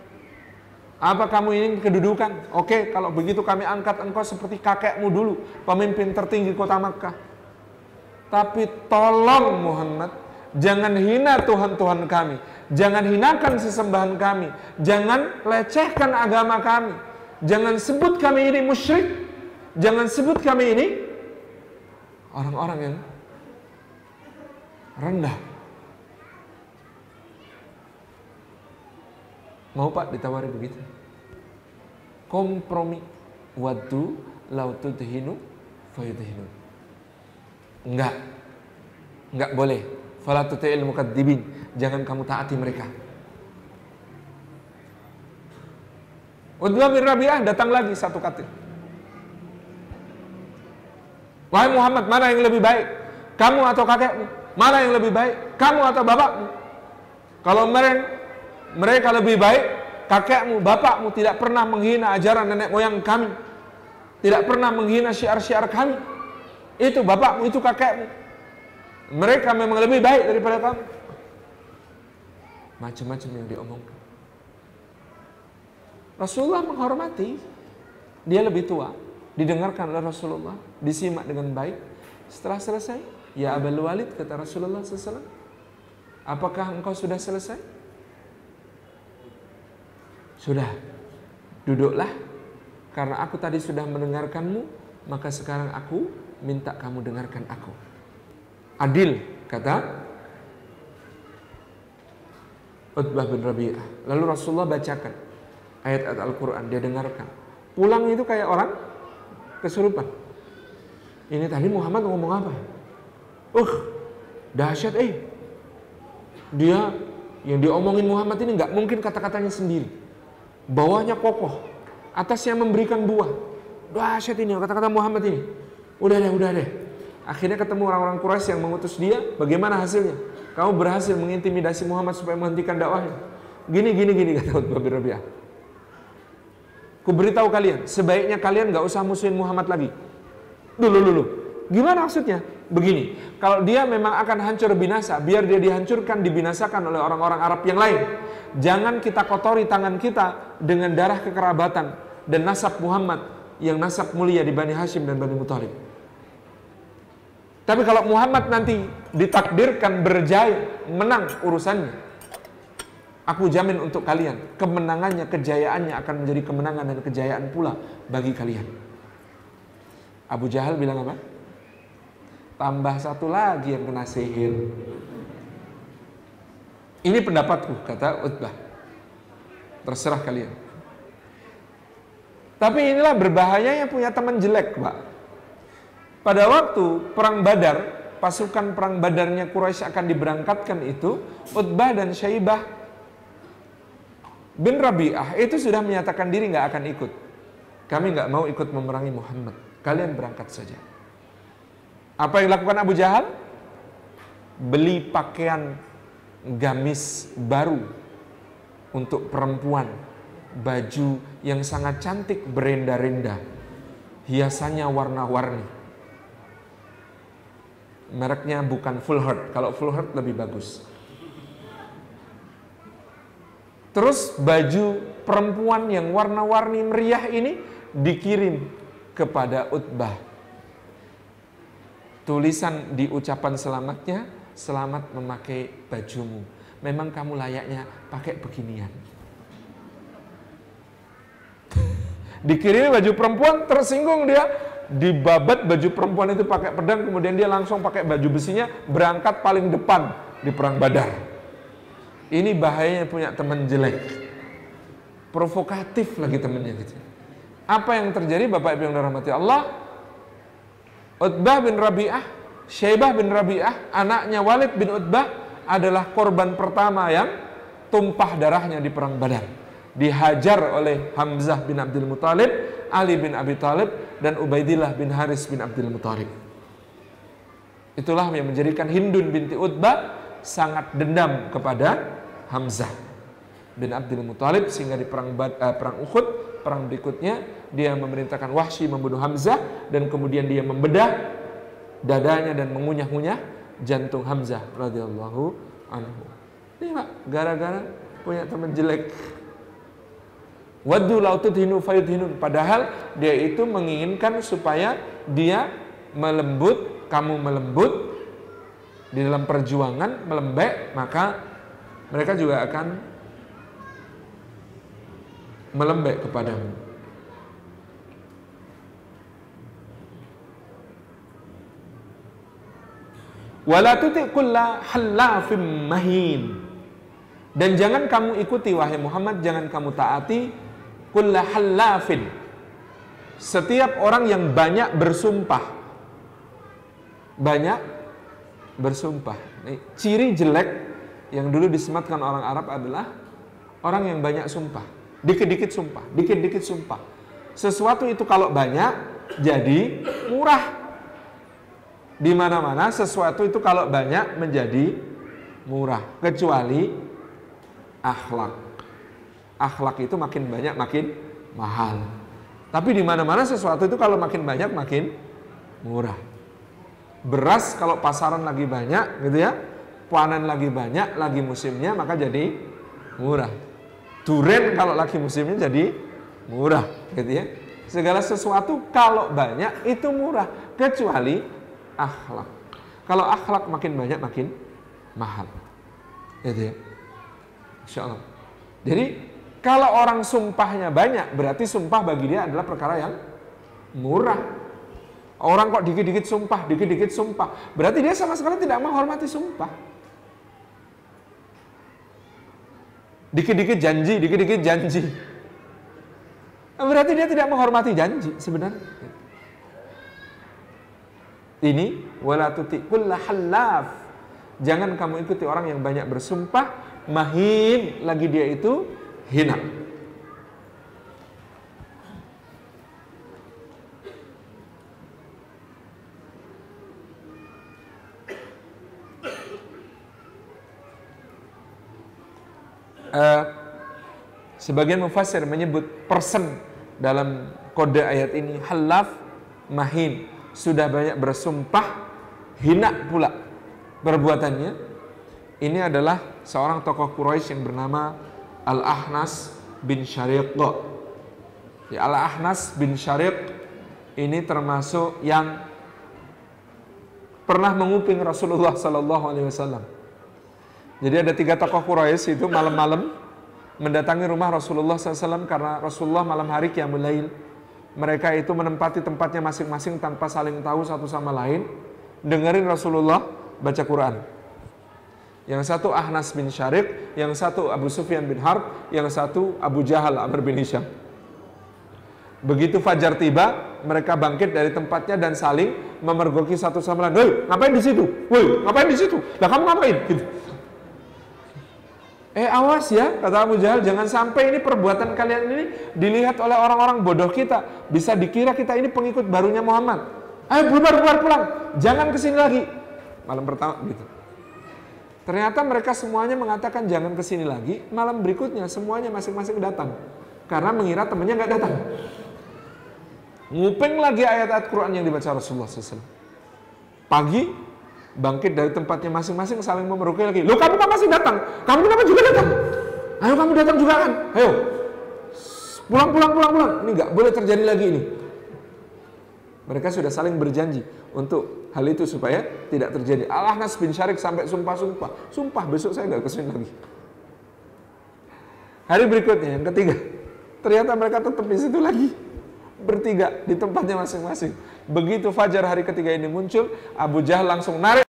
Apa kamu ini kedudukan? Oke, kalau begitu kami angkat engkau seperti kakekmu dulu. Pemimpin tertinggi kota Makkah. Tapi tolong Muhammad, jangan hina Tuhan-Tuhan kami. Jangan hinakan sesembahan kami. Jangan lecehkan agama kami. Jangan sebut kami ini musyrik. Jangan sebut kami ini orang-orang yang rendah. Mau Pak ditawari begitu? Kompromi. Wadu lautudhinu fayudhinu. Enggak. Enggak boleh. Fala tuti'il mukadzibin. Jangan kamu taati mereka. Udwa bin Rabi'ah datang lagi satu katil. Wahai Muhammad, mana yang lebih baik? Kamu atau kakekmu? Mana yang lebih baik? Kamu atau bapakmu? Kalau mereka, mereka lebih baik, kakekmu, bapakmu tidak pernah menghina ajaran nenek moyang kami. Tidak pernah menghina syiar-syiar kami. Itu bapakmu, itu kakekmu. Mereka memang lebih baik daripada kamu. Macam-macam yang diomongkan. Rasulullah menghormati. Dia lebih tua. Didengarkan oleh Rasulullah. Disimak dengan baik. Setelah selesai, Ya Abul Walid, kata Rasulullah SAW. Apakah engkau sudah selesai? Sudah. Duduklah. Karena aku tadi sudah mendengarkanmu, maka sekarang aku minta kamu dengarkan aku. Adil, kata Utbah bin Rabi'ah. Lalu Rasulullah bacakan ayat-ayat Al-Quran, dia dengarkan. Pulang itu kayak orang kesurupan. Ini tadi Muhammad ngomong apa? Uh, dahsyat eh. Dia yang diomongin Muhammad ini nggak mungkin kata-katanya sendiri. Bawahnya kokoh, atasnya memberikan buah. Dahsyat ini kata-kata Muhammad ini. Udah deh, udah deh. Akhirnya ketemu orang-orang Quraisy yang mengutus dia. Bagaimana hasilnya? Kamu berhasil mengintimidasi Muhammad supaya menghentikan dakwahnya. Gini, gini, gini kata Utbah bin Rabi'ah. Ku beritahu kalian, sebaiknya kalian gak usah musuhin Muhammad lagi. Dulu, dulu. Gimana maksudnya? Begini, kalau dia memang akan hancur binasa, biar dia dihancurkan, dibinasakan oleh orang-orang Arab yang lain. Jangan kita kotori tangan kita dengan darah kekerabatan dan nasab Muhammad yang nasab mulia di Bani Hashim dan Bani Muthalib. Tapi kalau Muhammad nanti ditakdirkan berjaya, menang urusannya, aku jamin untuk kalian, kemenangannya, kejayaannya akan menjadi kemenangan dan kejayaan pula bagi kalian. Abu Jahal bilang apa? Tambah satu lagi yang kena sihir. Ini pendapatku, kata Utbah. Terserah kalian. Tapi inilah berbahayanya punya teman jelek, Pak. Pada waktu perang Badar, pasukan perang Badarnya Quraisy akan diberangkatkan itu, Utbah dan Syaibah bin Rabi'ah itu sudah menyatakan diri nggak akan ikut. Kami nggak mau ikut memerangi Muhammad. Kalian berangkat saja. Apa yang dilakukan Abu Jahal? Beli pakaian gamis baru untuk perempuan. Baju yang sangat cantik berenda-renda. Hiasannya warna-warni. Mereknya bukan full heart. Kalau full heart lebih bagus. Terus baju perempuan yang warna-warni meriah ini dikirim kepada Utbah. Tulisan di ucapan selamatnya, selamat memakai bajumu. Memang kamu layaknya pakai beginian. Dikirimi baju perempuan, tersinggung dia, dibabat baju perempuan itu pakai pedang, kemudian dia langsung pakai baju besinya, berangkat paling depan di perang Badar. Ini bahayanya punya teman jelek. Provokatif lagi temannya gitu. Apa yang terjadi Bapak Ibu yang dirahmati Allah? Utbah bin Rabi'ah, Syaibah bin Rabi'ah, anaknya Walid bin Utbah adalah korban pertama yang tumpah darahnya di perang Badar. Dihajar oleh Hamzah bin Abdul Muthalib, Ali bin Abi Talib, dan Ubaidillah bin Haris bin Abdul Muthalib. Itulah yang menjadikan Hindun binti Utbah sangat dendam kepada Hamzah bin Abdul Muthalib sehingga di perang uh, perang Uhud perang berikutnya dia memerintahkan Wahsy membunuh Hamzah dan kemudian dia membedah dadanya dan mengunyah-ngunyah jantung Hamzah radhiyallahu anhu. Ini gara-gara punya teman jelek. Waddu lautudhinu fayudhinun. Padahal dia itu menginginkan supaya dia melembut, kamu melembut, di dalam perjuangan melembek, maka mereka juga akan melembek kepadamu. Wala mahin. Dan jangan kamu ikuti wahai Muhammad, jangan kamu taati kulla. Setiap orang yang banyak bersumpah. Banyak bersumpah. Ini ciri jelek yang dulu disematkan orang Arab adalah orang yang banyak sumpah. Dikit-dikit sumpah, dikit-dikit sumpah. Sesuatu itu kalau banyak jadi murah. Di mana-mana sesuatu itu kalau banyak menjadi murah, kecuali akhlak. Akhlak itu makin banyak makin mahal. Tapi di mana-mana sesuatu itu kalau makin banyak makin murah. Beras kalau pasaran lagi banyak gitu ya panen lagi banyak lagi musimnya maka jadi murah. Duren kalau lagi musimnya jadi murah gitu ya. Segala sesuatu kalau banyak itu murah kecuali akhlak. Kalau akhlak makin banyak makin mahal gitu ya. Insya Allah jadi kalau orang sumpahnya banyak berarti sumpah bagi dia adalah perkara yang murah Orang kok dikit-dikit sumpah, dikit-dikit sumpah. Berarti dia sama sekali tidak menghormati sumpah. Dikit-dikit janji, dikit-dikit janji. Berarti dia tidak menghormati janji sebenarnya. Ini wala tuti halaf. Jangan kamu ikuti orang yang banyak bersumpah, mahin lagi dia itu hina. uh, sebagian mufassir menyebut persen dalam kode ayat ini halaf mahin sudah banyak bersumpah hina pula perbuatannya ini adalah seorang tokoh Quraisy yang bernama Al-Ahnas bin Syariq ya, Al-Ahnas bin Syariq ini termasuk yang pernah menguping Rasulullah Sallallahu Alaihi Wasallam jadi ada tiga tokoh Quraisy itu malam-malam mendatangi rumah Rasulullah SAW karena Rasulullah malam hari qiyamul lail. Mereka itu menempati tempatnya masing-masing tanpa saling tahu satu sama lain. Dengerin Rasulullah baca Quran. Yang satu Ahnas bin Syarik, yang satu Abu Sufyan bin Harb, yang satu Abu Jahal Amr bin Hisham. Begitu fajar tiba, mereka bangkit dari tempatnya dan saling memergoki satu sama lain. Woi, ngapain di situ? Woi, ngapain di situ? Lah kamu ngapain? Gitu. Eh awas ya, kata Abu Jahal, jangan sampai ini perbuatan kalian ini dilihat oleh orang-orang bodoh kita. Bisa dikira kita ini pengikut barunya Muhammad. Ayo bubar, bubar, pulang. Jangan ke sini lagi. Malam pertama gitu. Ternyata mereka semuanya mengatakan jangan ke sini lagi. Malam berikutnya semuanya masing-masing datang. Karena mengira temannya nggak datang. Nguping lagi ayat-ayat Quran yang dibaca Rasulullah SAW. Pagi, bangkit dari tempatnya masing-masing saling memerukai lagi. Loh kamu kan masih datang? Kamu kenapa juga datang? Ayo kamu datang juga kan? Ayo. Pulang, pulang, pulang, pulang. Ini nggak boleh terjadi lagi ini. Mereka sudah saling berjanji untuk hal itu supaya tidak terjadi. Allah Nas bin Syarik sampai sumpah-sumpah. Sumpah besok saya nggak ke sini lagi. Hari berikutnya yang ketiga. Ternyata mereka tetap di situ lagi bertiga di tempatnya masing-masing. Begitu fajar hari ketiga ini muncul, Abu Jahal langsung narik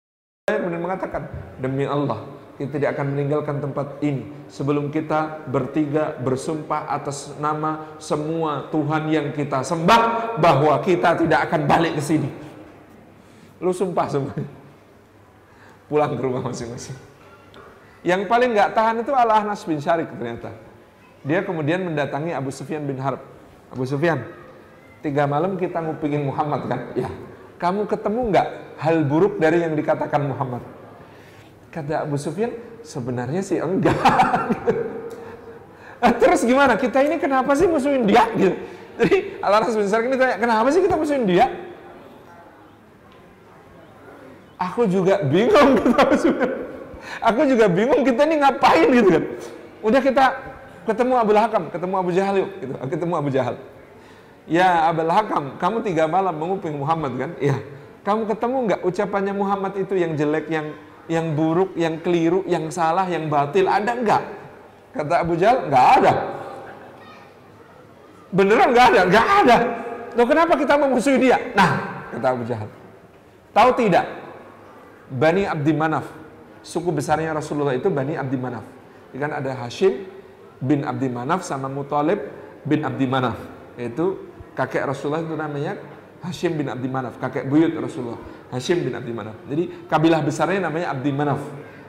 kemudian mengatakan, demi Allah, kita tidak akan meninggalkan tempat ini sebelum kita bertiga bersumpah atas nama semua Tuhan yang kita sembah bahwa kita tidak akan balik ke sini. Lu sumpah semua. Pulang ke rumah masing-masing. Yang paling nggak tahan itu Allah Anas bin Syarik ternyata. Dia kemudian mendatangi Abu Sufyan bin Harb. Abu Sufyan, tiga malam kita ngupingin Muhammad kan? Ya. Kamu ketemu nggak hal buruk dari yang dikatakan Muhammad? Kata Abu Sufyan, sebenarnya sih enggak. Terus gimana? Kita ini kenapa sih musuhin dia? Gitu. Jadi Allah Rasul ini tanya, kenapa sih kita musuhin dia? Aku juga bingung kata Abu. Aku juga bingung kita ini ngapain gitu kan. Udah kita ketemu Abu Hakam, ketemu Abu Jahal yuk, gitu. Ketemu Abu Jahal. Ya Abul Hakam, kamu tiga malam menguping Muhammad kan? Ya. Kamu ketemu nggak ucapannya Muhammad itu yang jelek, yang yang buruk, yang keliru, yang salah, yang batil? Ada nggak? Kata Abu Jahal, nggak ada. Beneran nggak ada? Nggak ada. Loh kenapa kita memusuhi dia? Nah, kata Abu Jahal. Tahu tidak? Bani Abdi Manaf. Suku besarnya Rasulullah itu Bani Abdi Manaf. Kan ada Hashim bin Abdi Manaf sama Mutalib bin Abdi Manaf. Itu kakek Rasulullah itu namanya Hashim bin Abdi Manaf, kakek buyut Rasulullah. Hashim bin Abdi Manaf. Jadi kabilah besarnya namanya Abdi Manaf.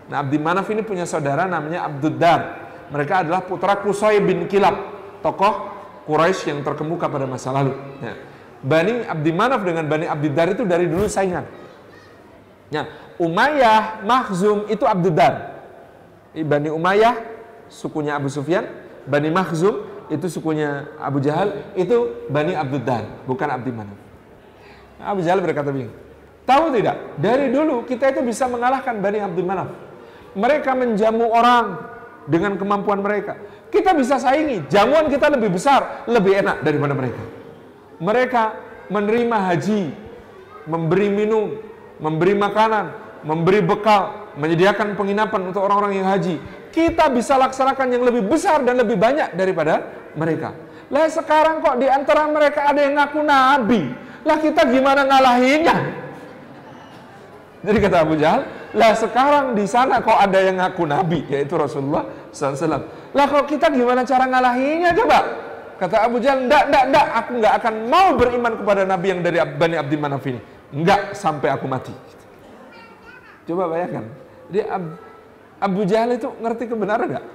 Nah Abdi Manaf ini punya saudara namanya Abduddar. Mereka adalah putra Kusai bin Kilab, tokoh Quraisy yang terkemuka pada masa lalu. Ya. Bani Abdi Manaf dengan Bani Abdiddar itu dari dulu saingan. Ya, Umayyah, Mahzum itu Abduddar. Bani Umayyah, sukunya Abu Sufyan. Bani Mahzum itu sukunya Abu Jahal, itu Bani Abduddar, bukan Abdi Manaf. Abu Jahal berkata begini, tahu tidak, dari dulu kita itu bisa mengalahkan Bani Abdi Manaf. Mereka menjamu orang dengan kemampuan mereka. Kita bisa saingi, jamuan kita lebih besar, lebih enak daripada mereka. Mereka menerima haji, memberi minum, memberi makanan, memberi bekal, menyediakan penginapan untuk orang-orang yang haji kita bisa laksanakan yang lebih besar dan lebih banyak daripada mereka. Lah sekarang kok di antara mereka ada yang ngaku nabi. Lah kita gimana ngalahinnya? Jadi kata Abu Jahal, lah sekarang di sana kok ada yang ngaku nabi, yaitu Rasulullah SAW. Lah kok kita gimana cara ngalahinnya coba? Kata Abu Jahal, ndak, ndak, ndak, aku nggak akan mau beriman kepada nabi yang dari Bani Abdi Manaf ini. Nggak sampai aku mati. Coba bayangkan. Dia Abu Jahal itu ngerti kebenaran gak?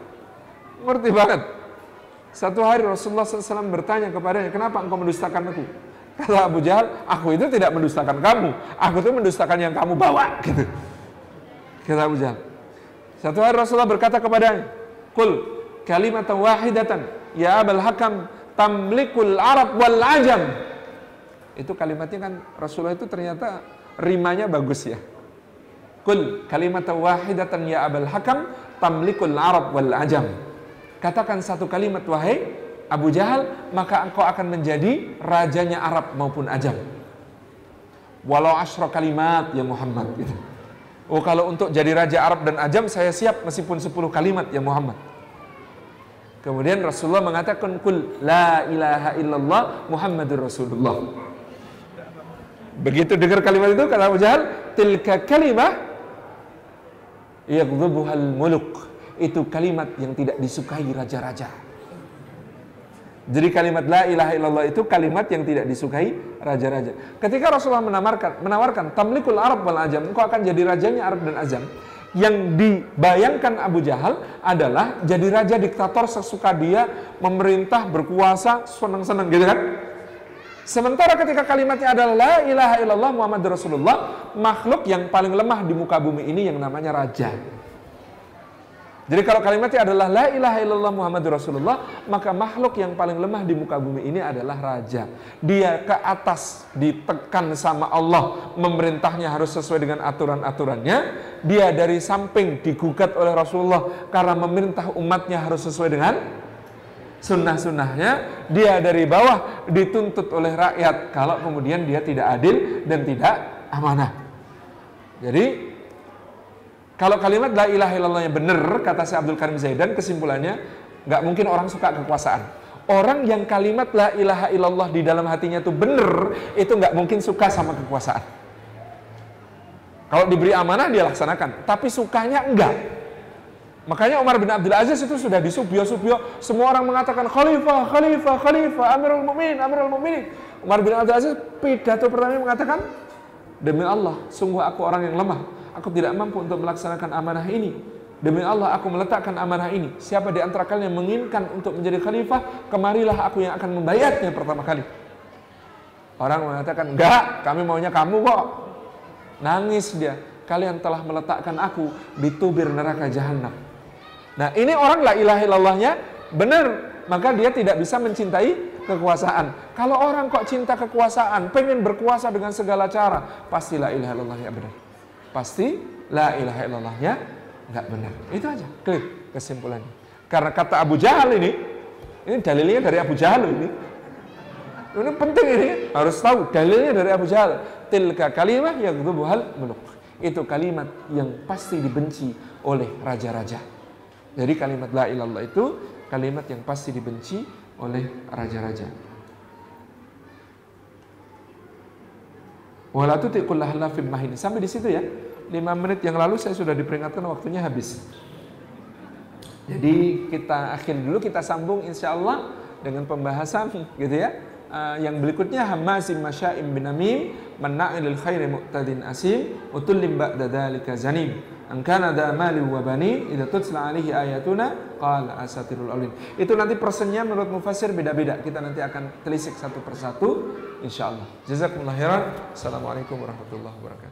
Ngerti banget. Satu hari Rasulullah SAW bertanya kepadanya, kenapa engkau mendustakan aku? Kata Abu Jahal, aku itu tidak mendustakan kamu. Aku itu mendustakan yang kamu bawa. Gitu. Kata Abu Jahal. Satu hari Rasulullah berkata kepadanya, Kul kalimat wahidatan, ya abal hakam tamlikul Arab wal ajam. Itu kalimatnya kan Rasulullah itu ternyata rimanya bagus ya. Kul kalimat wahidatan ya abal hakam tamlikul Arab wal ajam. Katakan satu kalimat wahai Abu Jahal, maka engkau akan menjadi rajanya Arab maupun ajam. Walau asyra kalimat ya Muhammad gitu. Oh kalau untuk jadi raja Arab dan ajam saya siap meskipun 10 kalimat ya Muhammad. Kemudian Rasulullah mengatakan kul la ilaha illallah Muhammadur Rasulullah. Begitu dengar kalimat itu kata Abu Jahal, tilka kalimah yaghdabuhal muluk itu kalimat yang tidak disukai raja-raja. Jadi kalimat la ilaha illallah itu kalimat yang tidak disukai raja-raja. Ketika Rasulullah menawarkan menawarkan tamlikul Arab wal Ajam, engkau akan jadi rajanya Arab dan Ajam. yang dibayangkan Abu Jahal adalah jadi raja diktator sesuka dia, memerintah, berkuasa, senang-senang gitu kan. Sementara ketika kalimatnya adalah la ilaha illallah Muhammad Rasulullah, makhluk yang paling lemah di muka bumi ini yang namanya raja. Jadi kalau kalimatnya adalah la ilaha illallah Muhammad Rasulullah, maka makhluk yang paling lemah di muka bumi ini adalah raja. Dia ke atas ditekan sama Allah, memerintahnya harus sesuai dengan aturan-aturannya. Dia dari samping digugat oleh Rasulullah karena memerintah umatnya harus sesuai dengan sunnah-sunnahnya. Dia dari bawah dituntut oleh rakyat kalau kemudian dia tidak adil dan tidak amanah. Jadi kalau kalimat la ilaha illallah yang benar, kata si Abdul Karim Zaidan, kesimpulannya, nggak mungkin orang suka kekuasaan. Orang yang kalimat la ilaha illallah di dalam hatinya itu benar, itu nggak mungkin suka sama kekuasaan. Kalau diberi amanah dia laksanakan, tapi sukanya enggak. Makanya Umar bin Abdul Aziz itu sudah disubio-subio, semua orang mengatakan khalifah, khalifah, khalifah, amirul mu'min, amirul mu'minin. Umar bin Abdul Aziz pidato pertama mengatakan, demi Allah, sungguh aku orang yang lemah aku tidak mampu untuk melaksanakan amanah ini. Demi Allah aku meletakkan amanah ini. Siapa di antara kalian yang menginginkan untuk menjadi khalifah, kemarilah aku yang akan membayarnya pertama kali. Orang mengatakan, enggak, kami maunya kamu kok. Nangis dia. Kalian telah meletakkan aku di tubir neraka jahanam. Nah ini orang la ilaha illallahnya benar. Maka dia tidak bisa mencintai kekuasaan. Kalau orang kok cinta kekuasaan, pengen berkuasa dengan segala cara, pasti la ilaha illallahnya benar pasti la ilaha illallahnya nggak benar. Itu aja, klik kesimpulannya. Karena kata Abu Jahal ini, ini dalilnya dari Abu Jahal ini. Ini penting ini, harus tahu dalilnya dari Abu Jahal. Tilka kalimah yang hal muluk. Itu kalimat yang pasti dibenci oleh raja-raja. Jadi kalimat la ilallah itu kalimat yang pasti dibenci oleh raja-raja. Wala tutiqullah lafim mahin. Sampai di situ ya. 5 menit yang lalu saya sudah diperingatkan waktunya habis. Jadi kita akhir dulu kita sambung insya Allah dengan pembahasan gitu ya. Uh, yang berikutnya hamasim masya'im bin amim manna'il khairi mu'tadin asim utullim ba'da dhalika zanim. An kana da mali wa bani idza tutsla alaihi ayatuna qala asatirul awlin. Itu nanti persennya menurut mufasir beda-beda. Kita nanti akan telisik satu persatu insyaallah jazakumullah khairan. Assalamualaikum warahmatullahi wabarakatuh